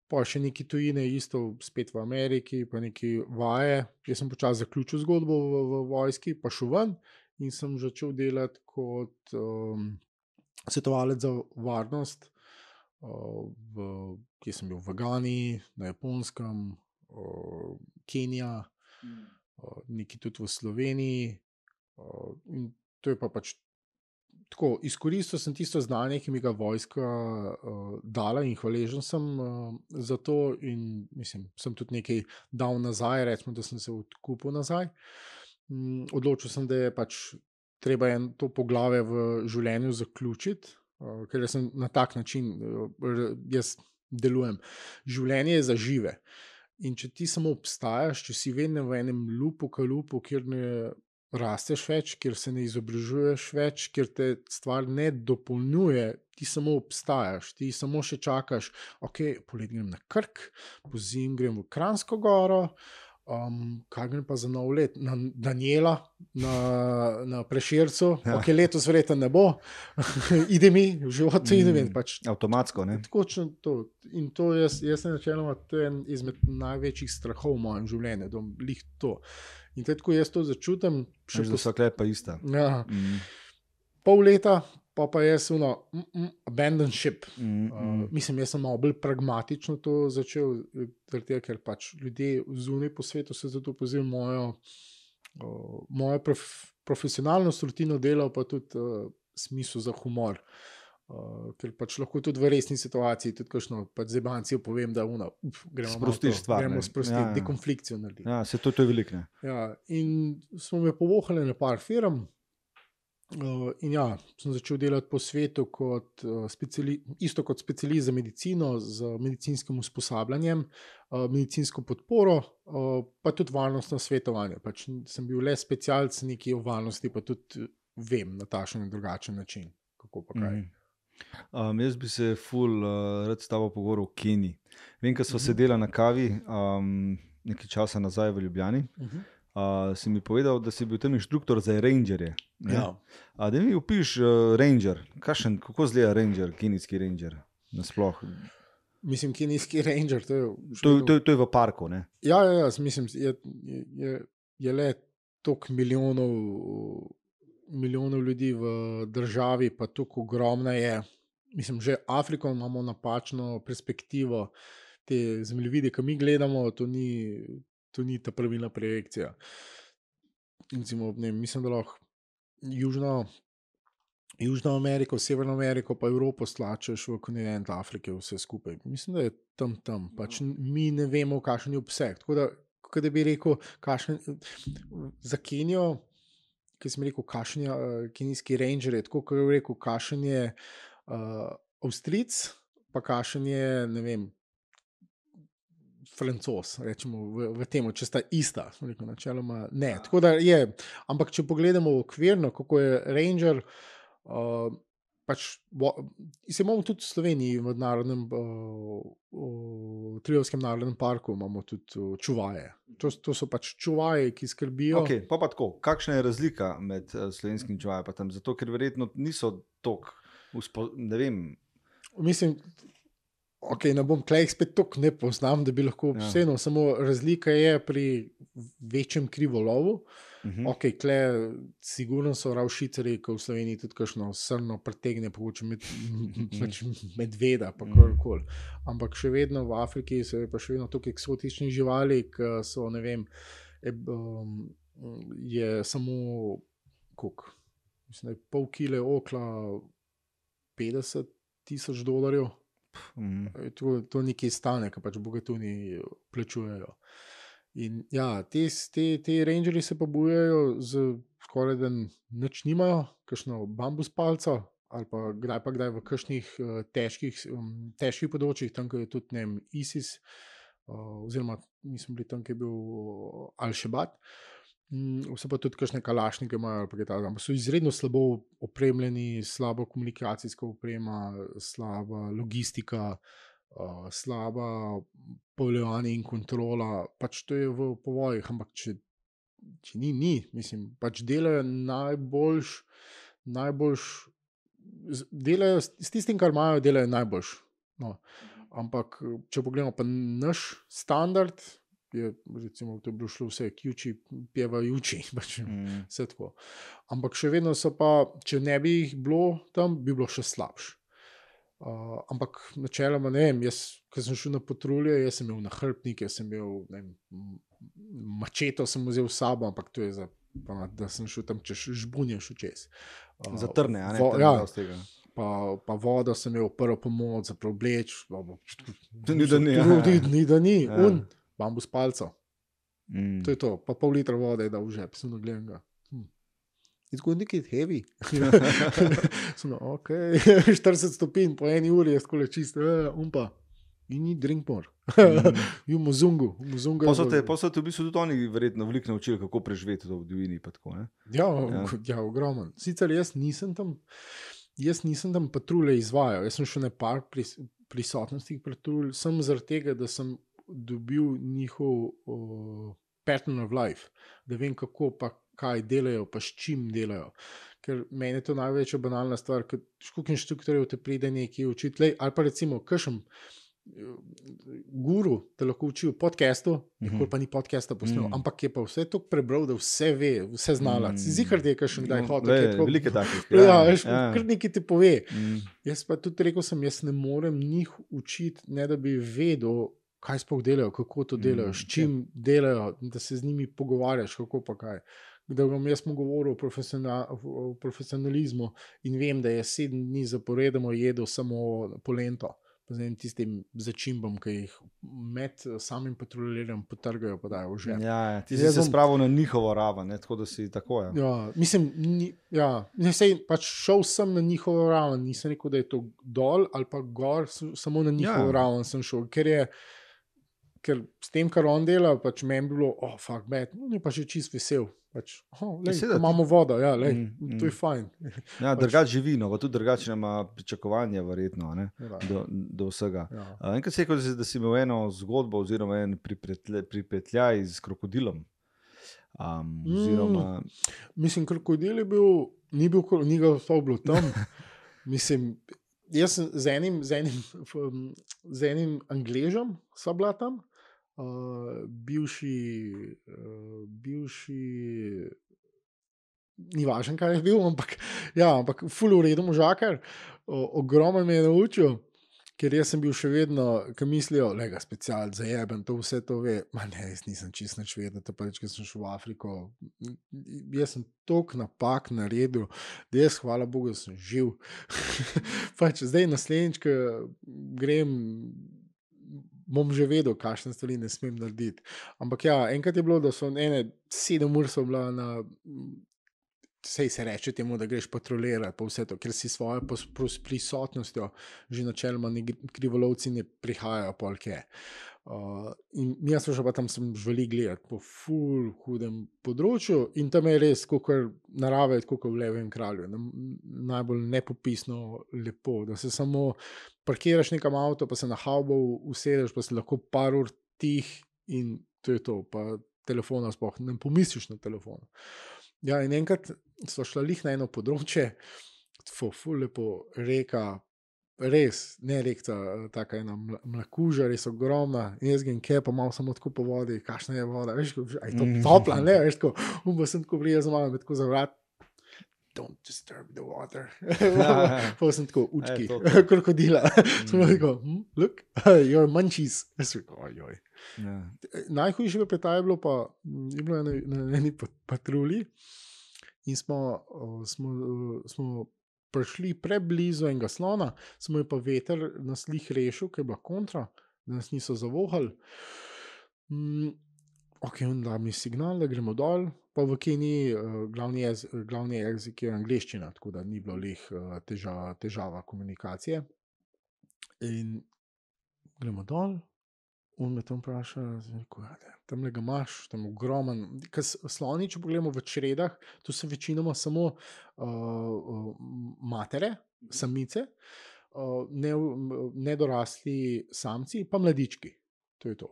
Pa še neki tujine, isto spet v Ameriki, pa neki vaje. Jaz sem počasi zaključil zgodbo v, v vojski, pa šel ven in sem začel delati kot um, svetovalec za varnost. Uh, v, kje sem bil v Gani, na Japonskem, uh, Kenija, uh, nekaj tudi v Sloveniji. Uh, in to je pa pač tako. Izkoristil sem tisto znanje, ki mi ga vojska uh, dala in hvaležen sem uh, za to. In mislim, sem tudi nekaj dal nazaj, recimo, da sem se odkupil nazaj. Mm, odločil sem, da je pač treba en, to poglavje v življenju zaključiti, uh, ker sem na tak način uh, jaz delujem. Življenje je za žive. In če ti samo obstajaš, če si vedno v enem lupu, kalupu, kjer ne rasteš več, kjer se ne izobražuješ več, kjer te stvar ne dopolnjuje, ti samo obstajaš, ti samo še čakaš, ok, poleti grem na Krk, po zim grem v Kransko goro. Um, kaj grem pa za nov let, na Daniela, na, na Prešircu, Ja. ja. ok, letos verjetno ne bo, ide mi, v životu. Mm. Pač, Avtomatsko. Ne? Če to. In to jaz, jaz sem načeloma, to je en izmed največjih strahov v mojem življenju, da lih to. In tako jaz to začutim, še pos- so klepa ista. ja, Mm, pol leta, pa pa jaz uno, mm, mm, abandon ship. mm, mm. Uh, mislim, jaz sem malo bolj pragmatično to začel, tega, ker pač ljudje zunaj po svetu se zato pozivajo mojo, uh, mojo prof, profesionalnost, rutino dela, pa tudi uh, smisel za humor. Uh, ker pač lahko tudi v resni situaciji, tudi kakšno pač zebancijo povem, da uno, uf, gremo Sprostiš stvar. Gremo sprostiti, Ja, ja, dekonflikcijo narediti. Ja, se to, to je veliko. Ja, in smo me povohali na par firm. In ja, sem začel delati po svetu kot, speciali, isto kot specialist za medicino, z medicinskim usposabljanjem, medicinsko podporo, pa tudi varnostno svetovanje. Pač sem bil le specialc neki o varnosti, pa tudi vem na takšen in drugačen način, kako pa kaj. Mhm. Um, jaz bi se ful uh, rad s tabo pogovoril o Keniji. Vem, ko smo Mhm. sedeli na kavi um, nekaj časa nazaj v Ljubljani. Uh -huh. Uh, si mi povedal, da si bil tam inštruktor za rangerje. ne? ja. A da mi opiš uh, ranger, Kakšen, kako zgleda ranger, kenijski ranger. Nasploh. Mislim, kenijski ranger. To je, To, to, to je v parku. Ne? Ja, ja, ja mislim, je, je- je, le toliko milijonov, milijonov ljudi v državi, pa tako ogromna je. Mislim, že Afriko imamo napačno perspektivo, te zemljevide, ki mi gledamo, to ni, to ni ta pravilna projekcija. Recimo, ne, mislim, da lahko Južno. Južno Ameriko, Severno Ameriko, pa Evropo stlačeš v kontinent Afrike, vse skupaj. Mislim, da je tam tam. Pač n- mi ne vemo, kakšen je obseg. Tako da, da bi rekel, kakšen, za Kenijo, ki sem rekel, kakšen je uh, kenijski ranger, je tako kot bi rekel, kakšen je uh, Avstric, pa kakšen je, ne vem. Francos, rečemo v, v tem, če sta ista, rekel, načeloma ne. Tako da je, ampak če pogledamo okvirno, kako je Ranger, uh, pač, se imamo tudi v Sloveniji, v narodnem, v Trijovskem narodnem parku, imamo tudi čuvaje. To, to so pač čuvaje, ki skrbijo. Okay, pa pa tako, kakšna je razlika med slovenskim čuvajem? Zato, ker verjetno niso tako, ne vem. Mislim, Okay, ne bom klej spet tako ne poznam, da bi lahko ja. vseeno, samo razlika je pri večjem krivolovu. Uh -huh. okay, klej, sigurno so ravšicari, ko v Sloveniji tudi kakšno srno pretegne, pogoče med, pač medveda, pa karkoli. Ampak še vedno v Afriki so pa še vedno tako eksotični živali, ki so, ne vem, je, um, je samo koliko. Mislim, da je pol kile okla 50 tisoč dolarjev. Mm. To, to nekaj stane, kar pač bogatuni plačujejo. In ja, te, te, te rangerji se pa bojujejo z skoraj da nič nimajo, kakšno bambus palco. Ali pa kdaj pa kdaj v kakšnih uh, težkih, um, težkih področjih, tam je tudi vem, ISIS, uh, oziroma mi smo bili tam, ki je bil uh, Al-Shabaab. Mm, vse pa tudi, kakšne kalašnike imajo, ampak so izredno slabo opremljeni, slabo komunikacijska oprema, slaba logistika, uh, slaba povoljevanje in kontrola. Pač to je v povojih, ampak če, če ni, ni, mislim, pač delajo najboljš, najboljš, delajo s tistim, kar imajo, delajo najboljš. No. Ampak, če pogledamo pa naš standard, je, recimo, to bilo šlo vse, kjuči, pevajoči, pač mm. vse tako. Ampak še vedno so pa, če ne bi jih bilo tam, bi bilo še slabše. Uh, ampak načeloma ne vem, jaz, ko sem šel na patrulje, jaz sem imel nahrbnik, jaz sem imel vem, mačeto, sem vzel s sabo, ampak to je za, pa, da sem šel tam čez žbunje, še čez. Uh, za trne, a ne vo, ja, tega. Pa, pa vodo sem imel, prvo pomoč za preobleč. Ni da ni. Ni, ni da ni. Ja bambus palco. Mm. To je to, pa pol litra vode, da v žep, sem gledal ga. Hm. Tako je nekaj heavy. no, okay. 40 stopinj po eni uri je skole čist, uh, umpa. In ni drink more. v muzungu. Pa so te v bistvu tudi oni verjetno veliko naučili, kako preživeti v divjini. Ja, ja. ja ogromno. Sicer jaz nisem tam, jaz nisem tam patrulje izvajal, jaz sem šel na par pris, prisotnosti patrulj, sem zaradi tega, da sem dobil njihov uh, pattern of life, da vem, kako pa kaj delajo, pa s čim delajo. Ker meni je to največja banalna stvar, ker škuk inštruktorjev te pride nekaj učiti, ali pa recimo, kršem. Guru te lahko uči v podkastu, mm -hmm. pa ni podcasta posnel, mm -hmm. ampak je pa vse to prebral, da vse ve, vse znala. Mm -hmm. Zihar je, kaj še kdaj no, hoče. Velike takih. Ja, ja, veš, ja. kar nekaj ti pove. Mm. Jaz pa tudi rekel sem, jaz ne morem njih učiti, ne da bi vedel, kaj sploh delajo, kako to delajo, mm, s čim okay. delajo, da se z njimi pogovarjaš, kako pa kaj. Da vam jaz govorim o, profesional, o profesionalizmu in vem, da je sedem dni zaporedoma jedel samo polento. Z enim tistim začimbom, ki jih med samim patruljiranjem potrgajo, pa dajo že. Ja, ja, ti si se spravil na njihovo raven, ne, tako da si tako. Ja, ja mislim, ni, ja, ne, sej, pač šel sem na njihovo raven, nisem rekel, da je to dol ali pa gor, samo na njihovo ja. raven sem šel, ker je ker s tem, kar on dela, pač meni bilo, oh, fuck, bad, no, ni pa že čist vesel. Pač, oh, lej, Sedaj, imamo vodo, ja, lej, mm, mm. to je fajn. Ja, pač, drugač živino, pa tudi drugače ima pričakovanje, verjetno, ne, ja, do, do vsega. Ja. Enkrat se je rekel, da si imel eno zgodbo, oziroma en pripetljaj z krokodilom. Um, oziroma... mm, mislim, krokodil je bil, ni bil, ni ga bilo tam. mislim, jaz sem z enim, z enim, z enim angležem, sva bila tam uh, bivši, uh, bivši, ni važno, kaj je bil, ampak, ja, ampak full uredu možakar, ogromno me je naučil. Ker jaz sem bil še vedno, ki mislijo, da je special za jeben, to vse to ve. Ma ne, jaz nisem čist nič vedel, to pač, ker sem šel v Afriko. Jaz sem tok napak naredil, da jaz, hvala Bogu, sem živ. pač zdaj naslednjič, ko grem bom že vedel, kakšne stvari ne smem narediti. Ampak ja, enkrat je bilo, da so ene sedem ur so bila na. Sej se reče temu, da greš patrolirati, pa vse to, ker si svojo prisotnostjo, že načeloma, krivolovci ne prihajajo, polk je. Uh, in jaz sem že pa tam želel gledati po full hudem področju, in tam je res, kot narave, kot v Levem kralju. Na, najbolj nepopisno lepo, da se samo parkiraš nekam avto, pa se na haubo usedeš, pa si lahko par ur tih in to je to. Pa telefona sploh ne pomisliš na telefon. Ja, in enkrat so šla lih na eno področje, full lepo reka res, ne rekta, tako ena mlakuža, res ogromna, jaz grem kje, pa malo samo tako po vodi, kakšna je voda, veš, je to Mhm. topla, ne, veš, tako, umbo sem tako vrija za mano, tako za vrat. Don't disturb the water. pa sem tako, učki, krokodila. Sem Mhm. rekel, hm, look, your munchies. Jaz rekel, ojoj. Ja. Najhujše Petaju je bilo pa, m, je bilo na, na eni pat- patrulji in smo, smo, smo prišli preblizu enega slona, smo jo pa veter nas lih rešil, ker je bila kontra, da nas niso zavohali. Mm, ok, on da mi signal, da gremo dol. Pa v Keniji uh, glavni, jez, glavni jezik je angliščina, tako da ni bilo lih uh, težava, težava komunikacije. In gremo dol, On me tam vpraša, sem rekel, "Ja, ne, tam le ga imaš, tam je ogromen. S- sloni, če pogledamo v čredah, to so večinoma samo uh, matere, samice, uh, ne, nedorasli samci, pa mladički. To to.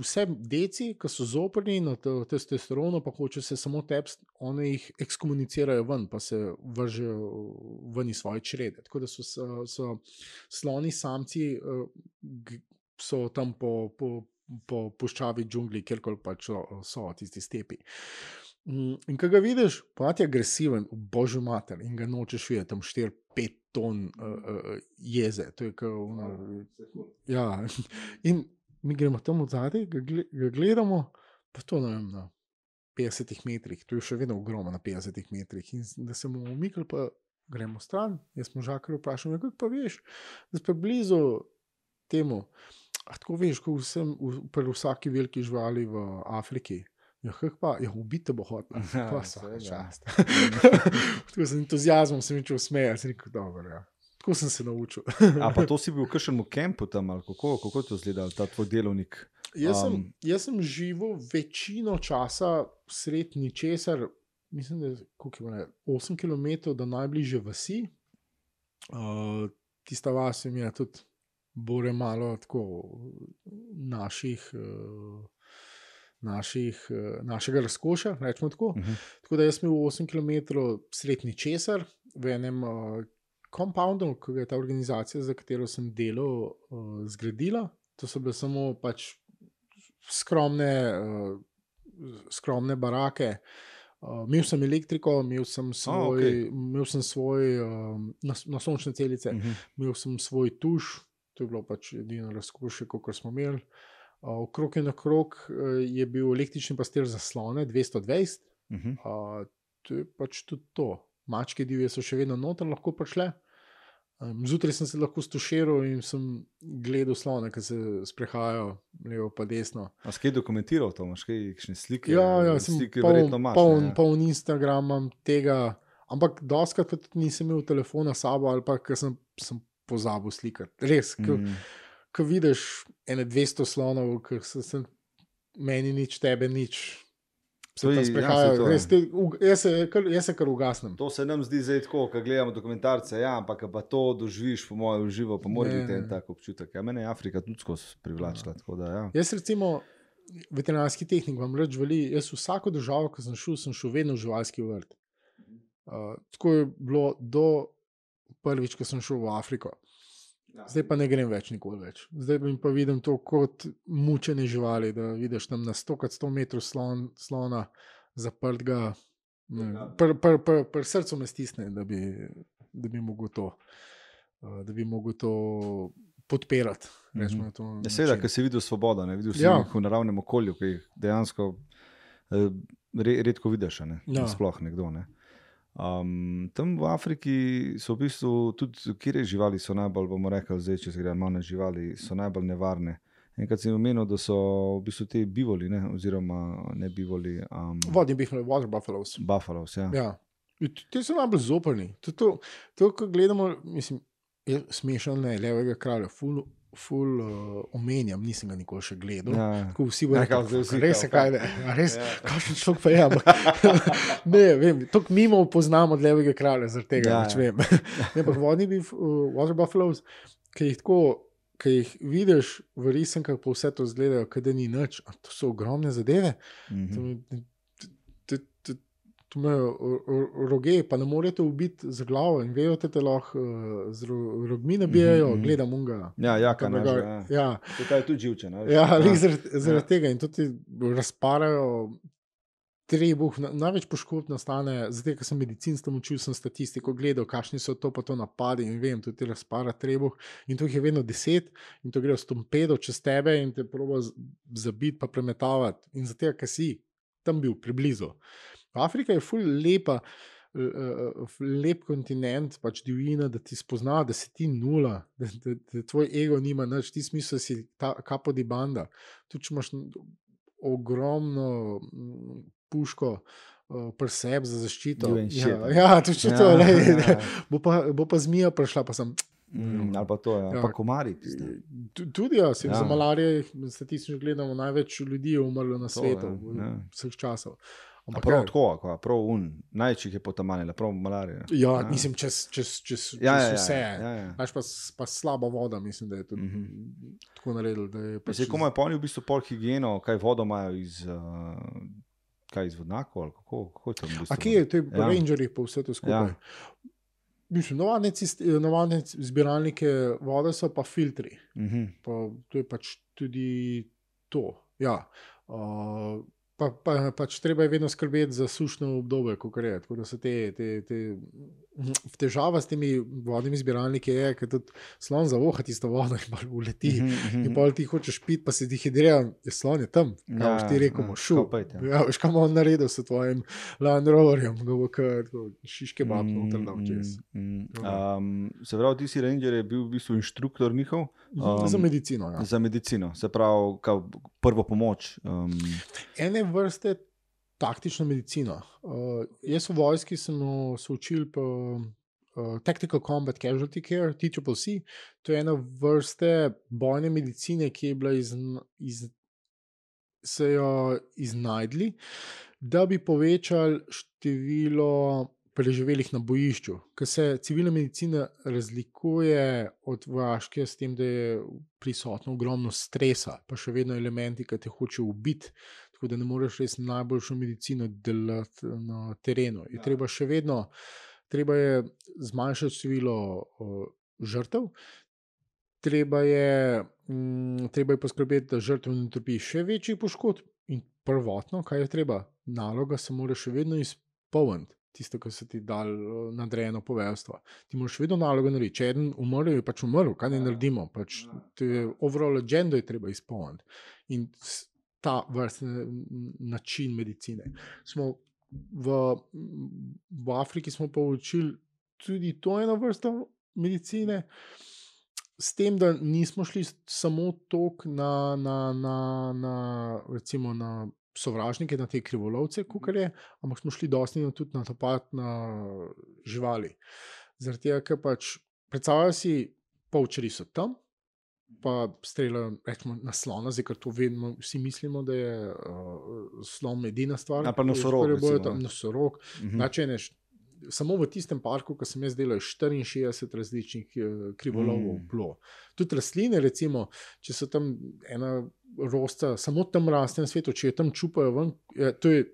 Vse deci, ki so zoprni na te- testosteronu, pa hoče se samo tepsti, oni jih ekskomunicirajo ven, pa se vržejo ven iz svoje črede. Tako da so, so, so sloni samci, so tam po, po, po puščavi džungli, kjerkoli pač so, so tisti stepi. Mm, In ko ga vidiš, pa ti je agresiven, božji mater, in ga nočeš videti, tam 4-5 ton uh, uh, jeze. To je kot. ono, Ja, in mi gremo tam od zadaj, ga, gle- ga gledamo, pa to ne vem. Na 50 metrih, to je še vedno ogromno na 50 metrih. In da se bomo umikali, pa gremo stran. Jaz smo žakar vprašali, kako pa veš, da smo blizu temu. A tako veš, kot vsem, v- pri vsaki veliki živali v Afriki. Ja, pa, ja, ubite bo. Ja, Pa so, seveda. čast. Tako z entuzijazmom sem začel smejati, sem rekel, dobro, ja. Tako sem se naučil. A pa to si bil v kakšnem kampu tam, ali kako, kako je to izgledalo, ta tvoj delovnik? Jaz sem, Um, jaz sem živel večino časa sred ničesar, mislim, da je je bilo, ne, 8 km do najbližje vasi. Uh, tista vas je imela tudi bore malo tako naših. Uh, Naših, eh, našega razkoša, rečemo tako. uh -huh. Tako da jaz sem imel 8 km srednji česar v enem uh, compoundu, ki ga je ta organizacija, za katero sem delal, uh, zgradila. To so bile samo pač skromne, uh, skromne barake. Uh, imel sem elektriko, imel sem svoj, okej. imel sem svoj um, na, na sončne celice, Uh -huh. imel sem svoj tuš, to je bilo pač edino razkošje, kot smo imeli. Okrog in okrog uh, je bil električni pastir za slone 220. Uh -huh. Uh, to je pač tudi to. Mačke divje so še vedno noter lahko prišle. Zjutraj sem se lahko stuširal in sem gledal slone, ki se sprehajajo levo in desno. A skaj dokumentiral to, imaš kaj, slike? Ja, ja, sem slike poln, imaš. poln, ne? poln Instagram imam tega, ampak doskrat tudi nisem imel telefona s sabo ali pa ker sem, sem pozabil slikati. Res, mm. Mm. ko vidiš ene 200 slonov, ki se, se meni nič, tebe nič. Se tam ja, sprehajajo, je. res, te, jaz, se, kar, jaz se kar ugasnem. To se nam zdi zdaj tako, ko gledamo dokumentarce, ja, ampak ko pa to doživiš, po mojem, v živo, pa mora biti en tak občutek. Ja, mene je Afrika tudi skozi privlačila. tako Da, ja. Jaz, recimo, veterinarski tehnik vam reč veli, jaz vsako državo, ki sem šel, sem šel vedno v živalski vrt. Uh, tako je bilo do prvič, ko sem šel v Afriko. Zdaj pa ne grem več nikoli več. Zdaj pa, vidim to kot mučene živali, da vidiš tam na 100 krat 100 metrov slon, slona zaprtega. ne, Pri pr, pr, pr srcu me stisne, da bi, da bi mogel to, uh, da bi mogel to podpirati. to Ja, Seveda, ker si videl svobodo, ne videl si Ja. ja. v naravnem okolju, ki jih dejansko eh, re, redko vidiš. a Ne? Ja. Sploh nekdo. Ne? Um, tam v Afriki so v bistvu tudi, kje živali so najbolj, bomo rekli, zdaj, če se gre malo na živali, so najbolj nevarne. Enkrat sem omenil, da so v bistvu te bivoli, ne? oziroma ne bivoli, um, Vodni bihli, water buffaloes. buffalos. Ja. Ja. Ti so najbolj zoprni. To, to, to ko gledamo, mislim, je smešno, ne, levega kralja, ful ful uh, omenjam, nisem ga nikoli še gledal. Ja. Tako vsi bodo rekli, vsi, res je kaj, ne, a res, Ja. kakšen človek pa je. ne, vem, tako mimo poznamo od levega kralja, zaradi tega Ja, pač ja. vem. Ne, Ampak vodni bif, uh, water buffaloes, ki jih tako. Ki jih vidiš v risankah, pa vse to zgleda, kot da ni nič, to so ogromne zadeve. Mhm. To- to- To imajo ro- ro- roge, pa ne morete ubiti z glavo in vejo, da te lahko uh, z ro- rogmi nabijajo, Mhm, mhm. gledam unga. Ja, jaka naša, gor. ja. Ja, To je tudi živčen. ja, Ja. zaradi zaradi Ja. tega in tudi razparajo. Trebuh, na- največ poškodb nastane, zato ker sem medicin tam učil, sem statistiko gledal, kakšni so to, pa to napadi in vem, tudi razpara trebuh. In to jih je vedno deset, in to gre s tompedo čez tebe in te proba zabiti, pa premetavati. In zato, ker si tam bil, preblizu. Afrika je ful lepa, eh, eh, lep kontinent, pač divjina, da ti spozna, da si ti nula, da, da, da tvoj ego nima nič, ti smisel si ta kapo di banda. Tudi če imaš ogromno mm, puško. Uh, Preseb za zaščito. Shit, Ja, ne? ja to je. Ja, ja, ja. Bo, pa, bo pa zmija prišla, pa sem. Mm, ali pa to, ja. Ja. pa komari. Tu- Tudi jaz, Ja. ja. za malarijo, statistično gledamo, največ ljudi je umrlo na To, svetu, ja, ja. vseh časov. A Ampak Prav tako, kva, prav un, največ jih je potamanila, prav malarija. Ja, ja. mislim, čez, čez, čez, Ja, čez ja, ja, vse. ja, ja. Znaš pa, pa slaba voda, mislim, da je tudi mm. -hmm. tako naredil. Pač se komu je polnil v bistvu pol higieno, kaj vodo imajo iz, uh, kaj iz vodnjakov ali kako, kako je to v bistvu? A kje je, to je po Ja. rangerjih, pa vse to skupaj. Ja. Mislim, navadne, cist- navadne zbiralnike vode so pa filtri. Mhm. pa to je pač tudi to. Ja. Uh, pa, pa, pač treba je vedno skrbeti za sušno obdobje, kot je. Tako da so te, te, te težava s temi vodnimi zbiralniki, je, ker tudi slon zavoha tisto vodo in pa uleti. Mm. -hmm. In pa ti hočeš piti, pa se dehidrira, je slon je tam. Ja, Ja, ti ja, šu. ja. Veš, kam on naredil s tvojim Land Roverjem, ga bo kar tako šiške bab Mm, noter dal čez. mm, mm. Ja. Um, se pravi, ti si ranger, je bil v bistvu inštruktor njihov Um, za medicino. Ja. za medicino, se pravi, prvo pomoč. Um, ene vrste taktična medicina. Uh, jaz v vojski sem se učil po uh, Tactical Combat Casualty Care, TCCC. To je ena vrste bojne medicine, ki je bila iz, iz, se jo iznajdli, da bi povečali število preživelih na bojišču. Ker se civilna medicina razlikuje od vojaške s tem, da je prisotno ogromno stresa, pa še vedno elementi, ki te hočejo ubiti. Tako da ne moreš res najboljšo medicino delati na terenu. Je Ja. treba še vedno, treba je zmanjšati število uh, žrtev. Treba je, mm, treba je poskrbeti, da žrtev ne trpi še večjih poškodb. In prvotno, kaj je treba, naloga se mora še vedno izpolniti, tisto, kar se ti eh, nadrejeno poveljstvo. Ti moraš vedno nalogo narediti. Če eden umrl, je pač umrl, kaj ne naredimo. Pač, to je overall agenda, je treba izpolniti. In ta vrsten način medicine. Smo v, v Afriki smo pa učili tudi to eno vrsto medicine. S tem, da nismo šli samo tok na, na, na, na, recimo na sovražnike, na te krivolovce, kot je, ampak smo šli dosti na, tudi na napad na živali. Zaradi tega, ker pač predstavljajo si, polčeri so tam, pa streljajo na slona, zdaj ker to vedno vsi mislimo, da je uh, slon edina stvar. Ali pa nosorog, recimo, tam. Nosorog. mhm. Znači, ne, samo v tistem parku, ki sem jaz delal, je 64 različnih eh, krivolovov Mm. bilo. Tudi rastline, recimo, če so tam ena rosta, samo tam raste na svetu, če jo tam čupajo ven, je, to je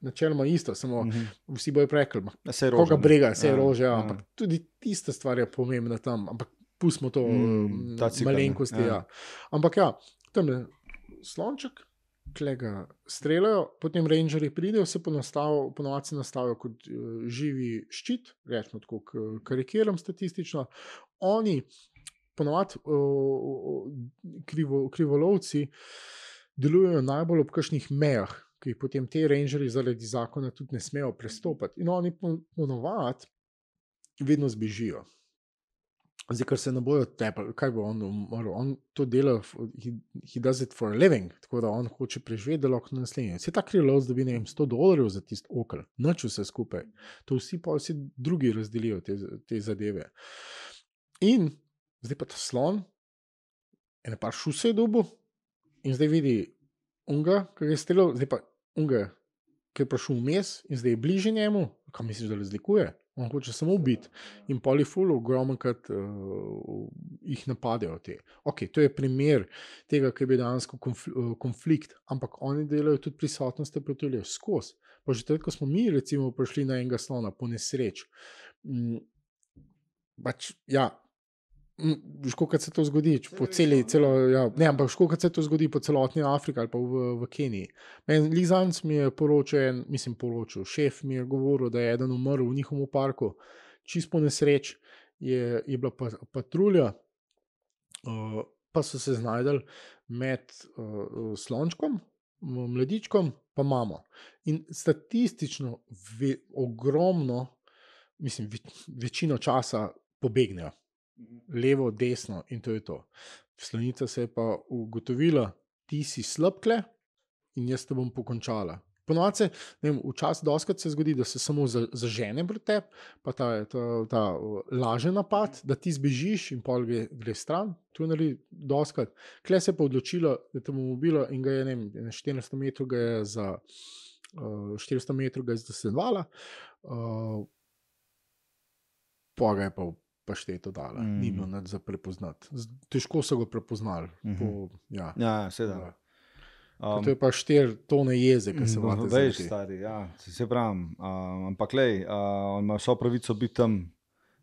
načeloma isto, samo Mhm. vsi bojo rekli, "Ma, Ja, saj je koga brega, je Ja, rože, ja, ja. ampak tudi tista stvar je pomembna tam, ampak pustimo to Mm, mm, ne, malenkosti. ja. Ja. Ampak ja, tam je slonček. Klega streljajo, potem rangerji pridejo, se ponovadi nastavijo kot uh, živi ščit, rečemo tako, karikiram statistično. Oni, ponovadi uh, krivo, krivolovci, delujejo najbolj ob kakšnih mejah, ki jih potem te rangerji zaradi zakona tudi ne smejo prestopati. In oni po- ponovadi vedno zbežijo. Zdaj, ker se ne bojo tepali, kaj bo on umrl. On to dela, he, he does it for a living, tako da on hoče preživeti, da lahko naslednji. Vse ta krilovs dobi, ne vem, 100 dolarjev za tisto okol, noč vse skupaj. To vsi pa vsi drugi razdelijo te, te zadeve. In zdaj pa ta slon, ene pa šuse je dobil in zdaj vidi unga, ki je streljal, zdaj pa unga, ki je prišel vmes in zdaj je bliže njemu, kam misliš, da razlikuje? On hoče samo ubiti in poliful, ogromno krat uh, jih napadejo. Te. Ok, to je primer tega, ki je bil dejansko konfl uh, konflikt, ampak oni delajo tudi prisotnost protuljev skozi. Pa že takrat, ko smo mi, recimo, prišli na enega slona po nesreč. Mm, pač, ja, Škoda se to zgodi po celi, celo, ja, ne, ampak škoda se to zgodi po celotni Afriki ali pa v, v Keniji. Lizanc mi je poročal, mislim, poročal, šef mi je govoril, da je eden umrl v njihovem parku, čist po nesreč je, je bila pa, patrulja, uh, pa so se znašli med uh, slončkom, mladičkom, pa mamo. In statistično, ve, ogromno, mislim, ve, večino časa pobegnejo. Levo, desno in to je to. Slonica se je pa ugotovila, ti si slabkle in jaz te bom pokončala. Ponovadi, včasih doskrat se zgodi, da se samo zažene pred tebi, pa ta, ta, ta lažen napad, da ti zbežiš in pol gre, gre stran. To je naredi doskrat. Kle se je pa odločila, da te bom ubila in ga je ne, 400 metrov ga je za. Uh, 400 metrov je zasledovala, uh, pa ga je pa pa šteto dala, mm. ni bilo nič za prepoznati. Težko so ga prepoznali. Mm -hmm. po, ja, ja seveda. Um, to je pa štiri tone jeze, ki se vam zdi. Veš, stari, ja, se, se pravi. Uh, ampak, lej, uh, on ima vso pravico biti tam.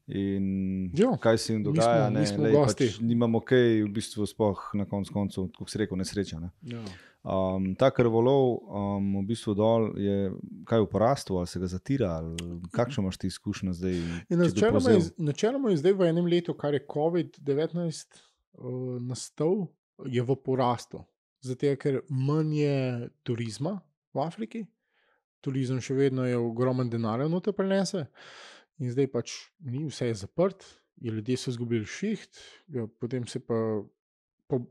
In jo, kaj se jim dogaja, mi smo, mi smo pač nimamo kaj, v bistvu, spoh na koncu, koncu, kot se reče, nesreča. Ne? Um, ta krvolov, um, v bistvu dol je kaj v porastu, ali se ga zatira, kakšno imaš ti izkušnje zdaj? Načeloma je, načeloma je zdaj v enem letu, kar je COVID-19 uh, nastal, je v porastu. Zato, ker manj je turizma v Afriki, turizem še vedno je ogromen denar, no te prenese, in zdaj pač ni vse je zaprt, ljudje so izgubili šiht, ja, potem se pa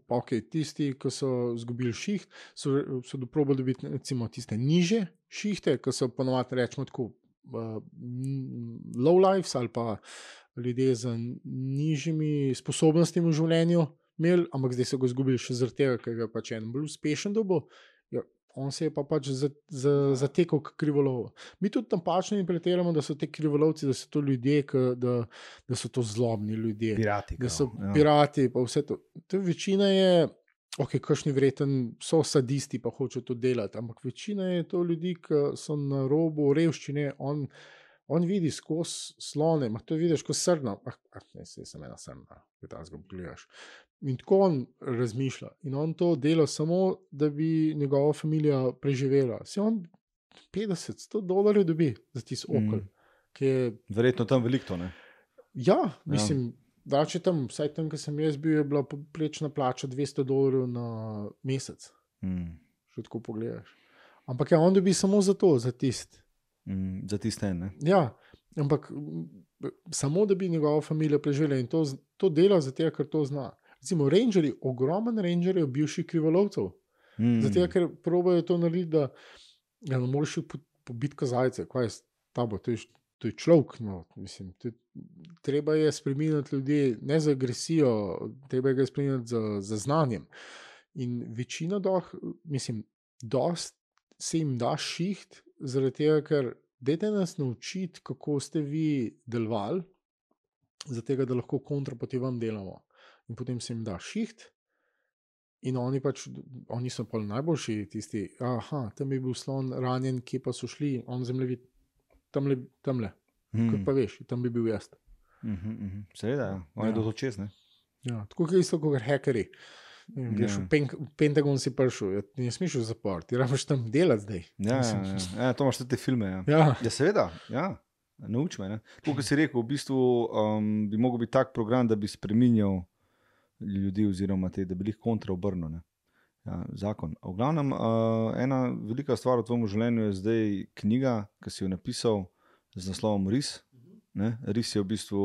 okay, tisti, ki so izgubili šiht, so, so doprobali dobiti recimo, tiste niže šihte, ki so ponovadi rečemo tako uh, low lives ali pa ljudje z nižjimi sposobnostmi v življenju. Imeli, ampak zdaj so ga izgubili še zaradi tega, ker je pač en bolj uspešen dobo. Ja, on se je pa pač zatekel k krivolovu. Mi tudi tam pač ne implementiramo, da so ti krivolovci, da so to ljudje, k, da, da so to zlobni ljudje. Pirati. Da so ja. pirati, pa vse to. to večina je, ok, kakšni vreten so sadisti, pa hočejo to delati, ampak večina je to ljudi, ki so na robu revščine. On, On vidi skozi slone, ima to vidiš kot srno. Ah, ah, ne, se sem ena srna, ki ta zgolj gledaš. In tako on razmišlja. In on to dela samo, da bi njegova družina preživela. Se on 50-100 dolarjev dobi za tisti okol. Mm. Je... Verjetno tam veliko. Ne? Ja, mislim, ja. da če tam, vsaj tam, ki sem jaz bil, je bila poprečna plača 200 dolarjev na mesec. Mm. Še tako pogledaš. Ampak ja, on dobi samo za to, za tisti. Mm, za tiste ene. Ja, ampak samo da bi njegova družina preživela in to, to dela zato, ker to zna. Recimo, rangerji, ogromen rangerji, bivših krivolovcev. Mm. Zato, ker probojajo to narediti, da ja, ne moreš pobiti kazalce, kaj je tabo, to je, to je človek. No, mislim, to je, treba je spremeniti ljudi, ne za agresijo, treba je spremeniti za, za znanjem. In večina doh, mislim, dost se jim da šiht, zaradi tega, ker dete nas naučiti, kako ste vi delovali, zato da lahko kontra poti vam delamo. In potem se jim da šiht. In oni pač, oni so pa najboljši, tisti, aha, tam je bil slon ranjen, ki pa so šli, on zemljevid, tam le, tam le. Hmm. Kot pa veš, tam bi bil jaz. Mm -hmm, Seveda, ja. on je ja. do čez. Ja, tako je isto kot hekeri. Greš ja. v, pen, v Pentagon, si prišel, ja, ne smeš v zapor, ti rabiš tam delati zdaj. Ja, ja, ja. ja, to imaš te filme. Ja, ja. ja seveda, ja. nauč me. Kot si rekel, v bistvu um, bi lahko bil tak program, da bi spremenil ljudi, oziroma te, da bi jih kontraobrnil. Ja, zakon. V glavnem, uh, ena velika stvar v tvojem življenju je zdaj knjiga, ki si jo napisal z naslovom Ris. Ne? Ris je v bistvu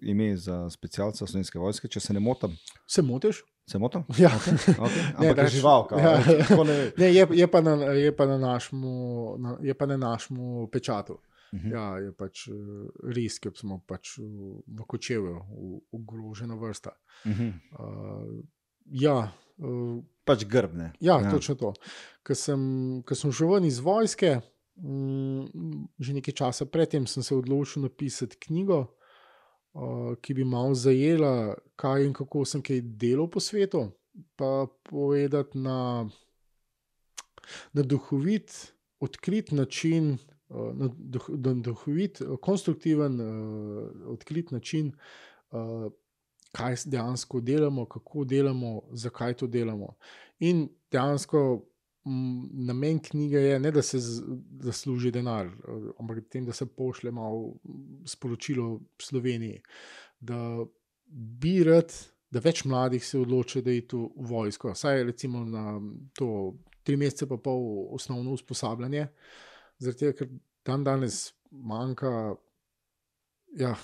ime za specialca slovenske vojske, če se ne motim. Se motiš? Se motim? Ja, okay. Okay. ampak ne, je živalka. Ja. Ne, je, je, pa na, je pa na našemu, na, je pa na našemu pečatu. Mhm. Ja, je pač uh, res, ki smo pač v, kočevu, ogrožena vrsta. -huh. uh, ja, uh, Pač grbne. ja, ja, točno to. Ker sem, ko sem šel ven iz vojske, mm, že nekaj časa predtem sem se odločil napisati knjigo, uh, ki bi malo zajela, kaj in kako sem kaj delal po svetu, pa povedati na, na duhovit, odkrit način. Uh, duh- duhovit, uh, konstruktiven, uh, odkrit način, uh, kaj dejansko delamo, kako delamo, zakaj to delamo. In dejansko namen knjige je ne, da se zasluži denar, eh, ampak tem, da se pošlje malo sporočilo Sloveniji, da bi rad, da več mladih se odloči, da je tu v vojsko. Saj recimo na to tri mesece pa pol osnovno usposabljanje, zaradi tega, ker dan danes manjka ja,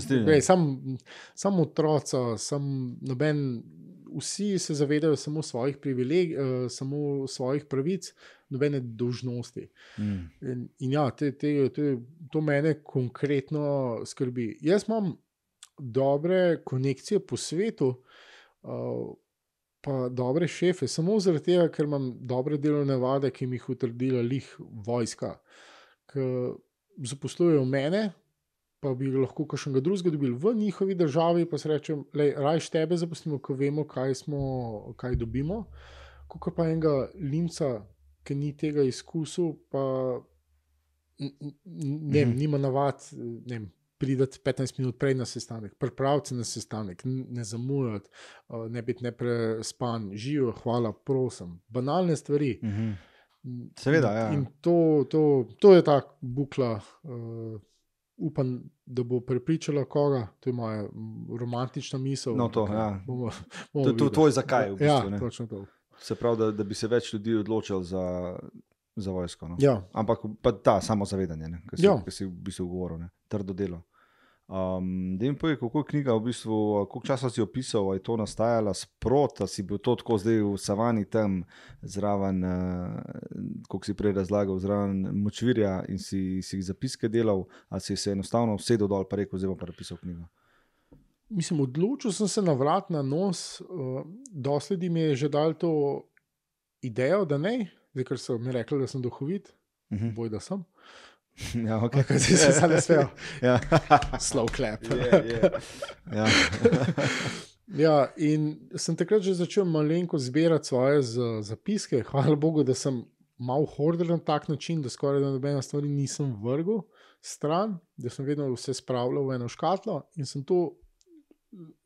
strinjam. Glej, Sam, sam otroci, sam noben, vsi se zavedajo samo svojih privilegijev, samo svojih pravic, nobene dolžnosti. Mm. In, in ja, te, te, te, to mene konkretno skrbi. Jaz imam dobre konekcije po svetu, uh, pa dobre šefe, samo zaradi tega, ker imam dobre delovne vade, ki mi jih utrdila lih vojska, ki zaposlujejo mene. Pa bi lahko kakšnega drugega dobili v njihovi državi, pa se rečem, rajš tebe zaposlimo, ko vemo, kaj, smo, kaj dobimo. Kot pa enega limca, ki ni tega izkusil, pa ne, Mhm. nima navad, ne vem, prideti 15 minut prej na sestanek, pripraviti se na sestanek, ne zamujati, uh, ne biti neprespan, živijo, hvala, prosim. Banalne stvari. Mhm. Seveda, ja. In to, to, to je ta bukla. Uh, upam, da bo prepričala koga, to je moja mm, romantična misel. No, to, ja. Bomo, bomo je to videli. tvoj zakaj, v bistvu, Ja, ne. točno to. Se pravi, da, da bi se več ljudi odločili za, za vojsko. No? Ja, Ampak pa ta samozavedanje, ki si, Ja. si v bistvu govoril, ne? trdo delo. Um, da jim povej, kako je knjiga, v bistvu, koliko časa si opisal, ali je to nastajala sprot, ali si bil to tako zdaj v savani tam zraven, uh, kot si prej razlagal, zraven močvirja in si, si zapiske delal, ali si se enostavno usedel dol in rekel, zdaj bom pa napisal knjigo. mislim, odločil sem se na vrat, na nos. Uh, dosledi mi je že dal to idejo, da ne, zdaj, ker so mi rekli, da sem duhovit, Mhm. boj da sem. Ja, okay. Kaj si se zdaj nasmejal? ja. Slow clap. Je, je. Ja. Ja, in sem takrat že začel malenko zbirati svoje z- zapiske. Hvala Bogu, da sem malo hodil na tak način, da skoraj da nobena stvar nisem vrgel stran, da sem vedno vse spravljal v eno škatlo in sem to.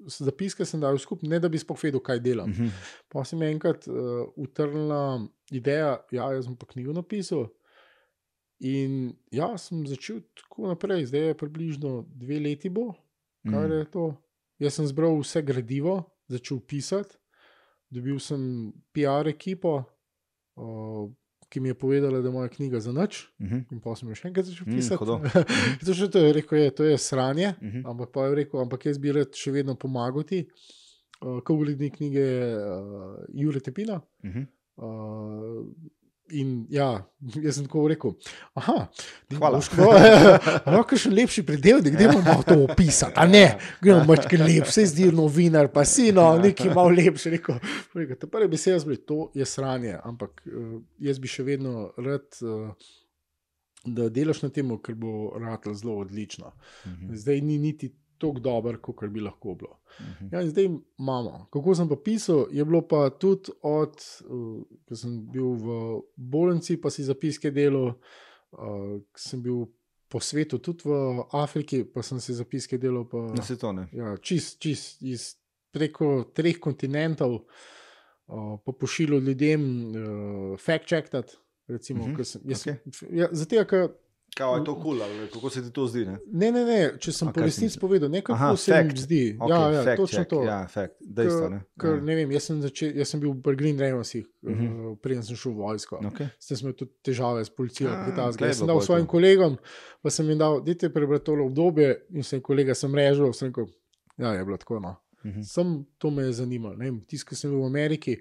Zapiske sem dal skupaj, ne da bi spogledal, kaj delam. Mhm. Pa se mi je enkrat uh, utrnila ideja, da ja, jaz sem pa knjigo napisal. In ja, sem začel tako naprej, zdaj je približno dve leti, bo, kar Mhm. je to. Jaz sem zbral vse gradivo, začel pisati, dobil sem PR ekipo, uh, ki mi je povedala, da je moja knjiga za nič. Mhm. In pa sem jo še enkrat začel Mm, pisati. hudo. to, še to je rekel, je, to je sranje, Mhm. ampak pa je rekel, ampak jaz bi rad še vedno pomagal ti. Uh, Ko urednik knjige je uh, Jure Tepina. Mhm. Uh, in ja, jaz sem tako rekel. Aha, Hvala. Lahko še lepši predelnik, da moramo to opisati. A ne, gremo kaj lep, se zdi novinar, pa si no, nekaj malo lepše. Rekel, rekel, ta prvi besed je, to je sranje, ampak uh, jaz bi še vedno rad. Uh, Da delaš na tem, ker bo rado zelo odlično. Mhm. Zdaj ni niti tako dober, kot bi lahko bilo. Mhm. Ja, in zdaj imamo. Kako sem pa pisal, je bilo pa tudi od, uh, ko sem bil v bolnici, pa si zapiske delal, uh, sem bil po svetu, tudi v Afriki, pa sem si zapiske delal. Pa, Na se to ne. ja, čist, čist iz preko treh kontinentov, uh, pa pošiljal ljudem uh, fact-checkati. Recimo, Mhm, uh -huh. sem, jaz, okay. ja, zato, ker Kao, je to kul, cool, ali kako se ti to zdi? Ne? Ne, ne, ne, če sem po resnici mislil? povedal, nekaj Aha, se mi fact. zdi. Okay, ja, ja, fact točno check, to. Ja, fact, dejstvo. Ne? Ker, ja. ne vem, jaz sem, začel, jaz sem bil v Green Ravensih, uh Mhm. -huh. preden sem šel v vojsko. Okay. S tem smo tudi težave s policijo. A, kaj takega. glej, Jaz sem dal svojim kolegom, pa sem jim dal, dajte prebrati to obdobje in sem kolega sem režil, sem rekel, ja, je bilo tako. No. Mhm. Sem to me je zanimalo. Ki sem bil v Ameriki,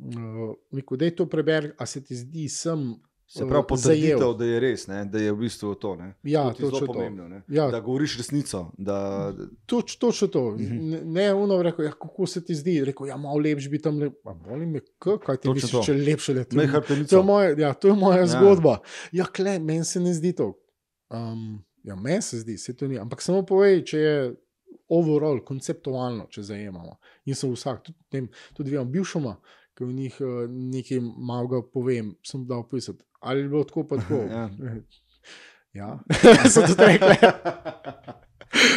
uh, rekel, da je to preberi, a se ti zdi, sem Se pravi, eh, zajel. potrditev, da je res, ne? da je v bistvu to. Ne? Ja, to je zelo pomembno. Ne? Ja. Da govoriš resnico. Da, Toč, točno to. Mhm. Ne, ne uno rekel, ja, kako se ti zdi. Rekel, ja, malo lepš bi tam le. A boli me, kaj ti Točno misliš, to. če lepše le to. To je moja, ja, to je moja Ja. zgodba. Ja, kle, meni se ne zdi to. Um, ja, meni se zdi, se to ni. Ampak samo povej, če je overall, konceptualno, če zajemamo. In so vsak, tudi, tem, tudi vem, bivšoma, ki v njih uh, nekaj malega povem, sem dal pisati. Ali je bilo tako, pa tako. Ja. ja. so tudi rekli.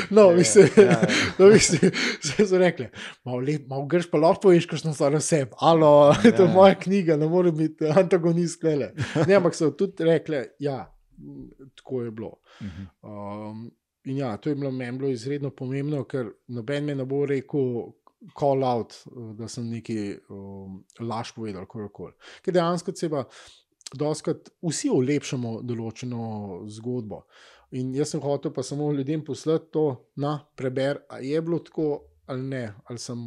No, Ja, mislim, ja, ja. no, mislim, vse so rekli, malo, malo greš, pa lahko poveš, kakšno stvar vse. Alo, to je Ja. moja knjiga, ne more biti antagonist, klele. Ne, ampak so tudi rekli, ja, tako je bilo. Mhm. Um, in ja, to je bilo meni bilo izredno pomembno, ker noben me ne bo rekel, call out, da sem neki um, laž povedal, karkoli. Ker dejansko seba, doskrat vsi olepšamo določeno zgodbo. In jaz sem hotel pa samo ljudem poslati to, na preber, a je bilo tako. Ali ne, ali sem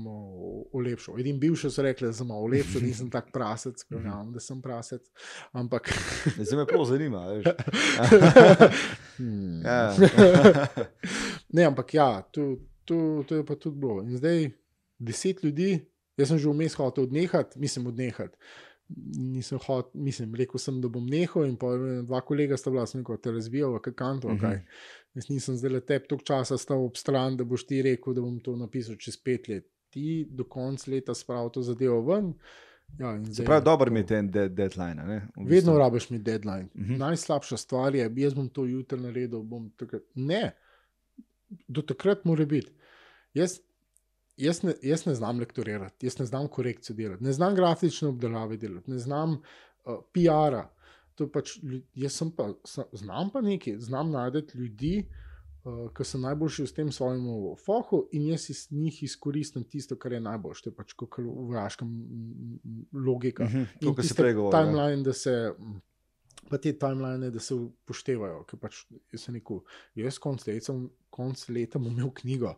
olepšal. Edini bivši so rekli, da sem olepšal, nisem tak prasec, verjamem, da sem prasec. Ampak. Zdaj me prav zanima. Hmm. Ja. ne, ampak ja, to, to, to je pa tudi bilo. In zdaj deset ljudi, jaz sem že vmes hotel odnehati, mislim, odnehati. Nisem hotel, mislim, rekel sem, da bom nehal, in pa eh, dva kolega sta bila, sem rekel, te razvijal, kaj kanto, Mhm. kaj. Jaz nisem zdaj le tep toliko časa stal ob stran, da boš ti rekel, da bom to napisal čez pet let. Ti do konca leta spravi to zadevo ven. Ja, Se pravi, je dobro to. imeti en de deadline. Ne? V Vedno bistvu. rabiš mi deadline. Uh Mhm. -huh. Najslabša stvar je, jaz bom to jutri naredil. bom Takrat. Ne, do takrat mora biti. Jaz, jaz, ne, jaz ne znam lektorirati, jaz ne znam korekcijo delati, ne znam grafične obdelave delati, ne znam uh, PR-a. To Pač, jaz sem pa, sa- znam pa nekaj, znam najti ljudi, uh, ki so najboljši v tem svojem fohu, in jaz iz njih izkoristim tisto, kar je najboljše. To je pač kot v vojaškem mm, mm, logika. Mhm, To, kar tiste prej govoril. ja. Timeline, da se. Pa te timeline, da se upoštevajo. ker Pač, jaz sem rekel, jaz konc leta, konc leta bom imel knjigo.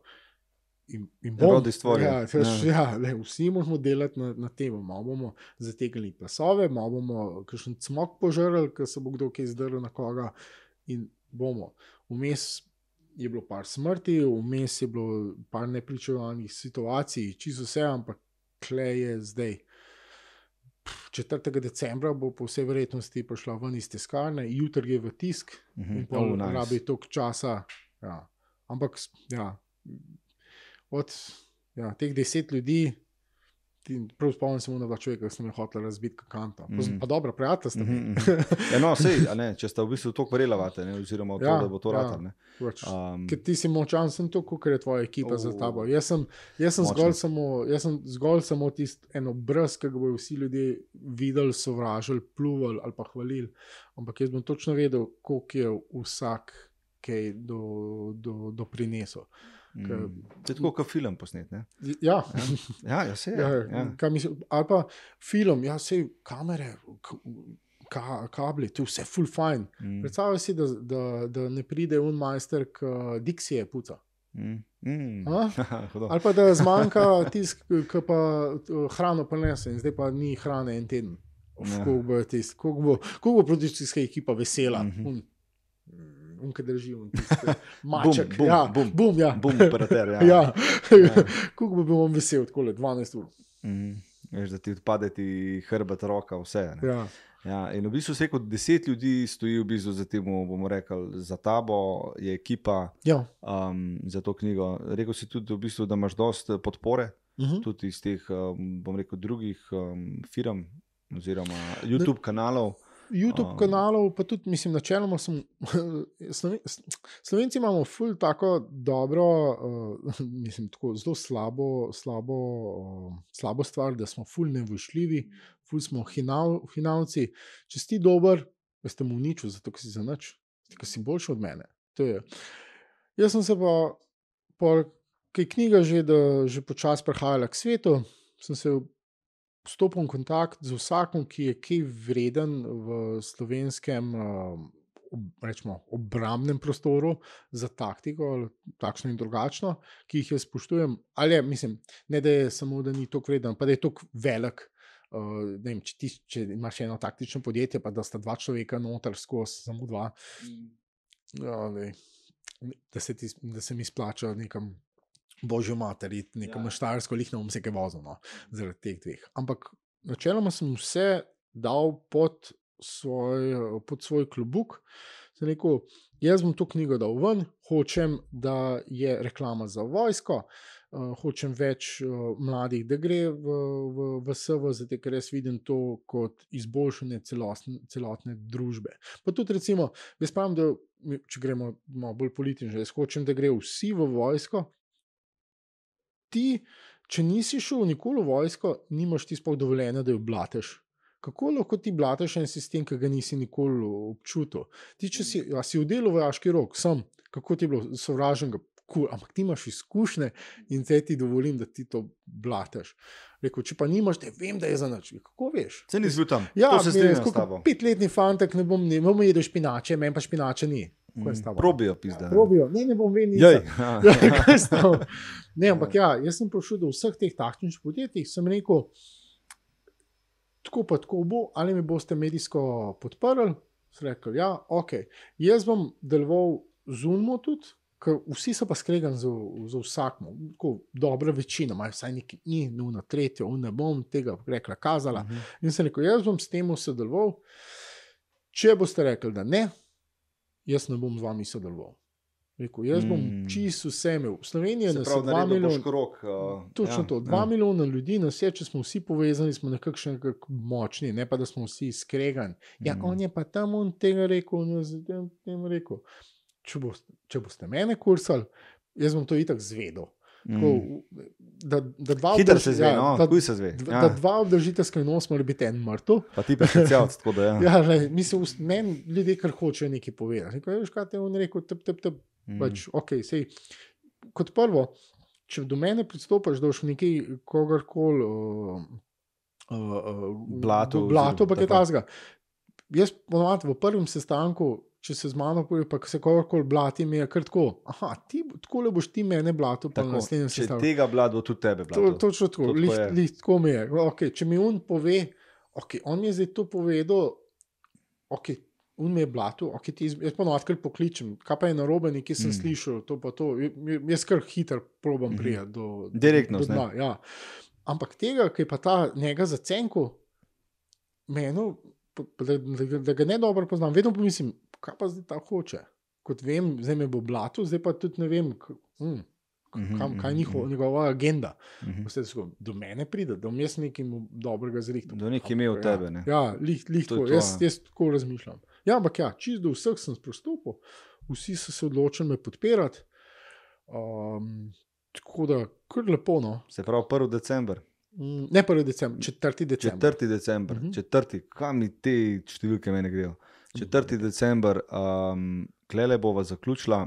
In, in bom, Rodi stvari. ja, pač, Ja. ja, le, vsi moramo delati na, na tem. Malo bomo zategnili pasove, malo bomo kakšen cmok požrli, ker se bo kdo kaj zdrl na koga. In bomo. Vmes je bilo par smrti, vmes je bilo par nepričakovanih situacij, čisto vse, ampak kle je zdaj. 4. decembra bo po vsej verjetnosti prišla ven iz tiskarne, jutri je v tisk Mhm. in pol Oh, oh, nice. rabi toliko časa. Ja. Ampak ja, od ja, teh deset ljudi, ti- prav spomnim se na dva človeka, ki sem jih hotel razbiti Mhm. mm. pa dobro, prijatelj ste mi. Mhm, mhm. Ja, no, sej, a ne, če sta v bistvu to kvarelavate, ne, oziroma v to, Ja, da bo to ja. ratal. ne. Pač, Um, Ker ti si močan, sem to, kot je tvoja ekipa oh, za tabo. Jaz sem, jaz sem, Močno. zgolj samo, jaz sem zgolj samo tisti en obraz, ki ga bodo vsi ljudje videli, sovražili, pluvali ali pa hvalili. Ampak jaz bom točno vedel, koliko je vsak kaj do, do, doprinesel. Ker- mm, To je tako, kot film posnet. Ne? Ja, Ja, ja, se je. ja, Ja. ja. Mislim, ali pa film, ja, vse kamere, ka, kabli, to je vse full fine. Mm, Predstavljaj si, da, da, da ne pride un majster, ki Dixie puca. mm, mm. A? Hudo. Ali pa da zmanjka tisk, ki pa uh, hrano prenese, in zdaj pa ni hrane en teden. Ja. Kako bo, tisk, kako bo, kako bo produkcijska ekipa vesela, Mhm. un, un, ki drži, un, tiste, maček. bum, ja, bum. bum, ja. Bum, operater. Ja. ja. Ja. Kako bi bil on vesel, tako le 12 ur. Mm, veš, da ti odpade ti hrbet, roka, vse. Ne? Ja. Ja, in v bistvu se kot deset ljudi stoji v bistvu za tem, bomo rekli, za tabo, je ekipa Ja. um, za to knjigo. Rekel si tudi, v bistvu, da imaš dosta podpore, Mhm. tudi iz teh, um, bom rekel, drugih um, firm oziroma YouTube kanalov. YouTube Um. kanalov, pa tudi, mislim, načeloma sem. Sloven, Slovenci imamo ful tako dobro, uh, mislim, tako zelo slabo, slabo, uh, slabo stvar, da smo ful nevošljivi, ful smo hinav, hinavci. Če si dober, veste mu nič, zato si za nič, ker si boljši od mene. Jaz sem se pa, pa ki je knjiga že, da, že počasi prehajala k svetu, sem se stopil v kontakt z vsakom, ki je kaj vreden v slovenskem. Uh, Rečemo, obrambnem prostoru za taktiko, takšno in drugačno, ki jih jaz spoštujem. Ali je, mislim, ne da je samo, da ni tako vreden, pa da je tako velik, Uh, vem, če, ti, če imaš eno taktično podjetje, pa da sta dva človeka noter skozi, samo dva, ja, ne, da, se ti, da se mi splača nekam božjo materi, nekam ja. štajersko lihno, bom se kaj vozil, no, zaradi teh dveh. Ampak načeloma sem vse dal pod svoj, pod svoj klubuk. Sem rekel, jaz bom to knjigo dal ven, hočem, da je reklama za vojsko, uh, hočem več uh, mladih, da gre v, v, v SV, zato ker jaz vidim to kot izboljšanje celostne, celotne družbe. Pa tudi, recimo, jaz pravim, da če gremo malo bolj politično, jaz hočem, da gre vsi v vojsko. Ti, če nisi šel nikoli v vojsko, nimaš ti sploh dovoljenja, da jo blateš kako lahko ti blataš en sistem, ki ga nisi nikoli občutil. Ti, če si, si v delu vojaški rok, sem, kako ti je bilo sovražen, cool, ampak ti imaš izkušnje in te ti dovolim, da ti to blataš. Rekel, če pa nimaš, te vem, da je za noč. Kako veš? Se ni zgodil tam. Ja, se strinjam s tabo. Petletni fantek ne bom, ne bom jedel špinače, meni pa špinače ni. Mm, probijo, pizda. Probijo, ne, ne bom vedel. ne, ampak ja, jaz sem prišel do vseh teh takšnih podjetij, sem rekel, tako pa tako bo, ali mi boste medijsko podprli. Rekli, ja, ok. Jaz bom deloval z UNMO tudi, ker vsi so pa skregani za, za vsakmo. Dobra večina, imajo vsaj nekaj dni, nujno tretjo, ne bom tega rekla, kazala. Uh mhm. -huh. In sem rekel, jaz bom s tem sodeloval. Če boste rekli, da ne, jaz ne bom z vami sodeloval. Rekel, jaz bom mm. čisto vse imel. Slovenija je na 2 milijona. Uh, točno ja, to, 2 ja. milijona ljudi, na vse, če smo vsi povezani, smo nekako nekak močni, ne pa da smo vsi skregani. Ja, mm. on je pa tam on tega rekel, in jaz tem rekel. Če, bo, če boste mene kursali, jaz bom to itak zvedel. Tako, mm. da, da dva obdrž, se zve, ja, no, da, se zve. Ja. da dva obdržiteljska nos mora biti en mrtev. Pa ti pa specialc, tako da ja. ja le, mislim, meni ljudje kar hočejo nekaj povedati. Kaj, veš, kaj te on rekel, tep, tep, tep. Mm. Pač, okay, sej, kot prvo, če do mene pristopiš, da boš nekaj kogarkoli uh, uh, uh, blato, blato pa kaj tasga. Jaz ponovadi v prvem sestanku, če se z mano pa se kogarkoli blati, mi je kar tako. Aha, ti, tako le boš ti mene blato, pa na naslednjem sestanku. Če tega blado, tudi tebe blato. To, točno tako, tako mi je. Okay, če mi on pove, okay, on mi je zdaj to povedal, okay, Un me je blato, okay, ti, jaz pa notkar pokličem, kaj pa je narobe, ki sem mm. slišal, to pa to. Jaz kar hiter probam mm. prijeti do, Direktno, do dna. Ja. Ampak tega, ki pa ta njega za cenko, meni, da, da, da ga ne dobro poznam, vedno pomislim, kaj pa zdaj ta hoče. Kot vem, zdaj me bo blato, zdaj pa tudi ne vem. Hm. Mhm, kam, kaj je njihov, mhm. njegova agenda. Uh -huh. Do mene pride, da bom jaz nekaj dobrega zrihtal. Do nekaj imel tebe. Ne? Ja, lih, lih to, jaz, jaz tako razmišljam. Ja, ampak ja, čist do vseh sem pristopil, vsi so se odločili me podpirati. Um, tako da, kar lepo. No. Se pravi, 1. december. Mm, ne 1. december, 4. december. 4. december, uh -huh. 4. kam mi te številke meni grejo. 4. december, um, klele bova zaključila.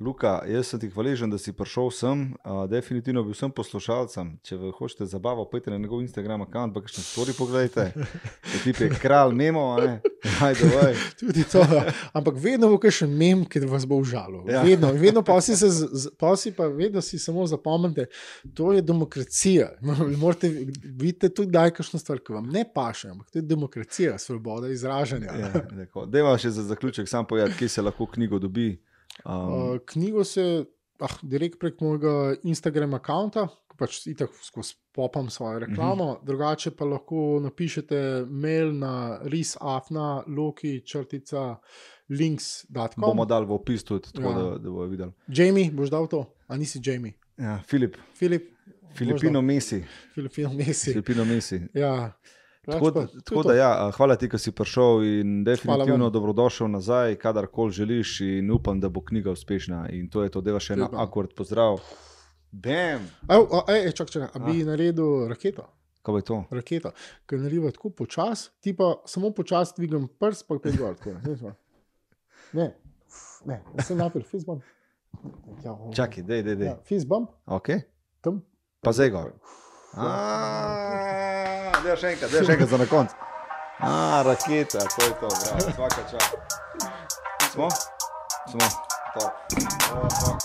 Luka, jaz sem ti hvaležen, da si prišel sem. Uh, definitivno bi vsem poslušalcem, če hočete zabavo, pojdite na njegov Instagram, kam pa še ne stori, pogledajte. Ti je kralj, memo, ajde, vaj. Tudi to. Ampak vedno bo še mem, ki vas bo užalil. Ja. Vedno, vedno pa si, se, pa si pa vedno si samo zapomnite, to je demokracija. Morate videti tudi, da je kakšna stvar, ki vam ne paše, ampak to je demokracija, svoboda izražanja. Ja, Dejva še za zaključek, sam povedati, kje se lahko knjigo dobi. Um, uh, knjigo se ah, direkt prek mojega Instagrama računa, pač tako skozi popam svojo reklamo, uh mhm. -huh. drugače pa lahko napišete mail na risafna, loki, črtica, links. Bomo dali v opis tudi, tako ja. da, da bo videl. Jamie, boš dal to, a nisi Jamie? Ja, Filip. Filip. Filipino Messi. Filipino Messi. Filipino Messi. Ja. Tako, tako da, ja, hvala ti, da si prišel in definitivno dobrodošel nazaj, kadarkoli želiš. In upam, da bo knjiga uspešna. In to je to, je še en akord. Pozdrav. Bam. Čakaj, čakaj, a bi naredil raketo. Kaj je to? Raketa, ki naredi tako počasi, ti pa samo počasi dvigam prst, pa pet gor. Ne, ne, sem napil, fizbom. Ja, čakaj, dej, dej. dej. Ja, fizbom. Ok. Tam. Pa zdaj gor. Da, še enkrat, da, še enkrat za na koncu. A, raketa, to je to, bravo, vsaka čas. Smo? Smo. Top. Oh,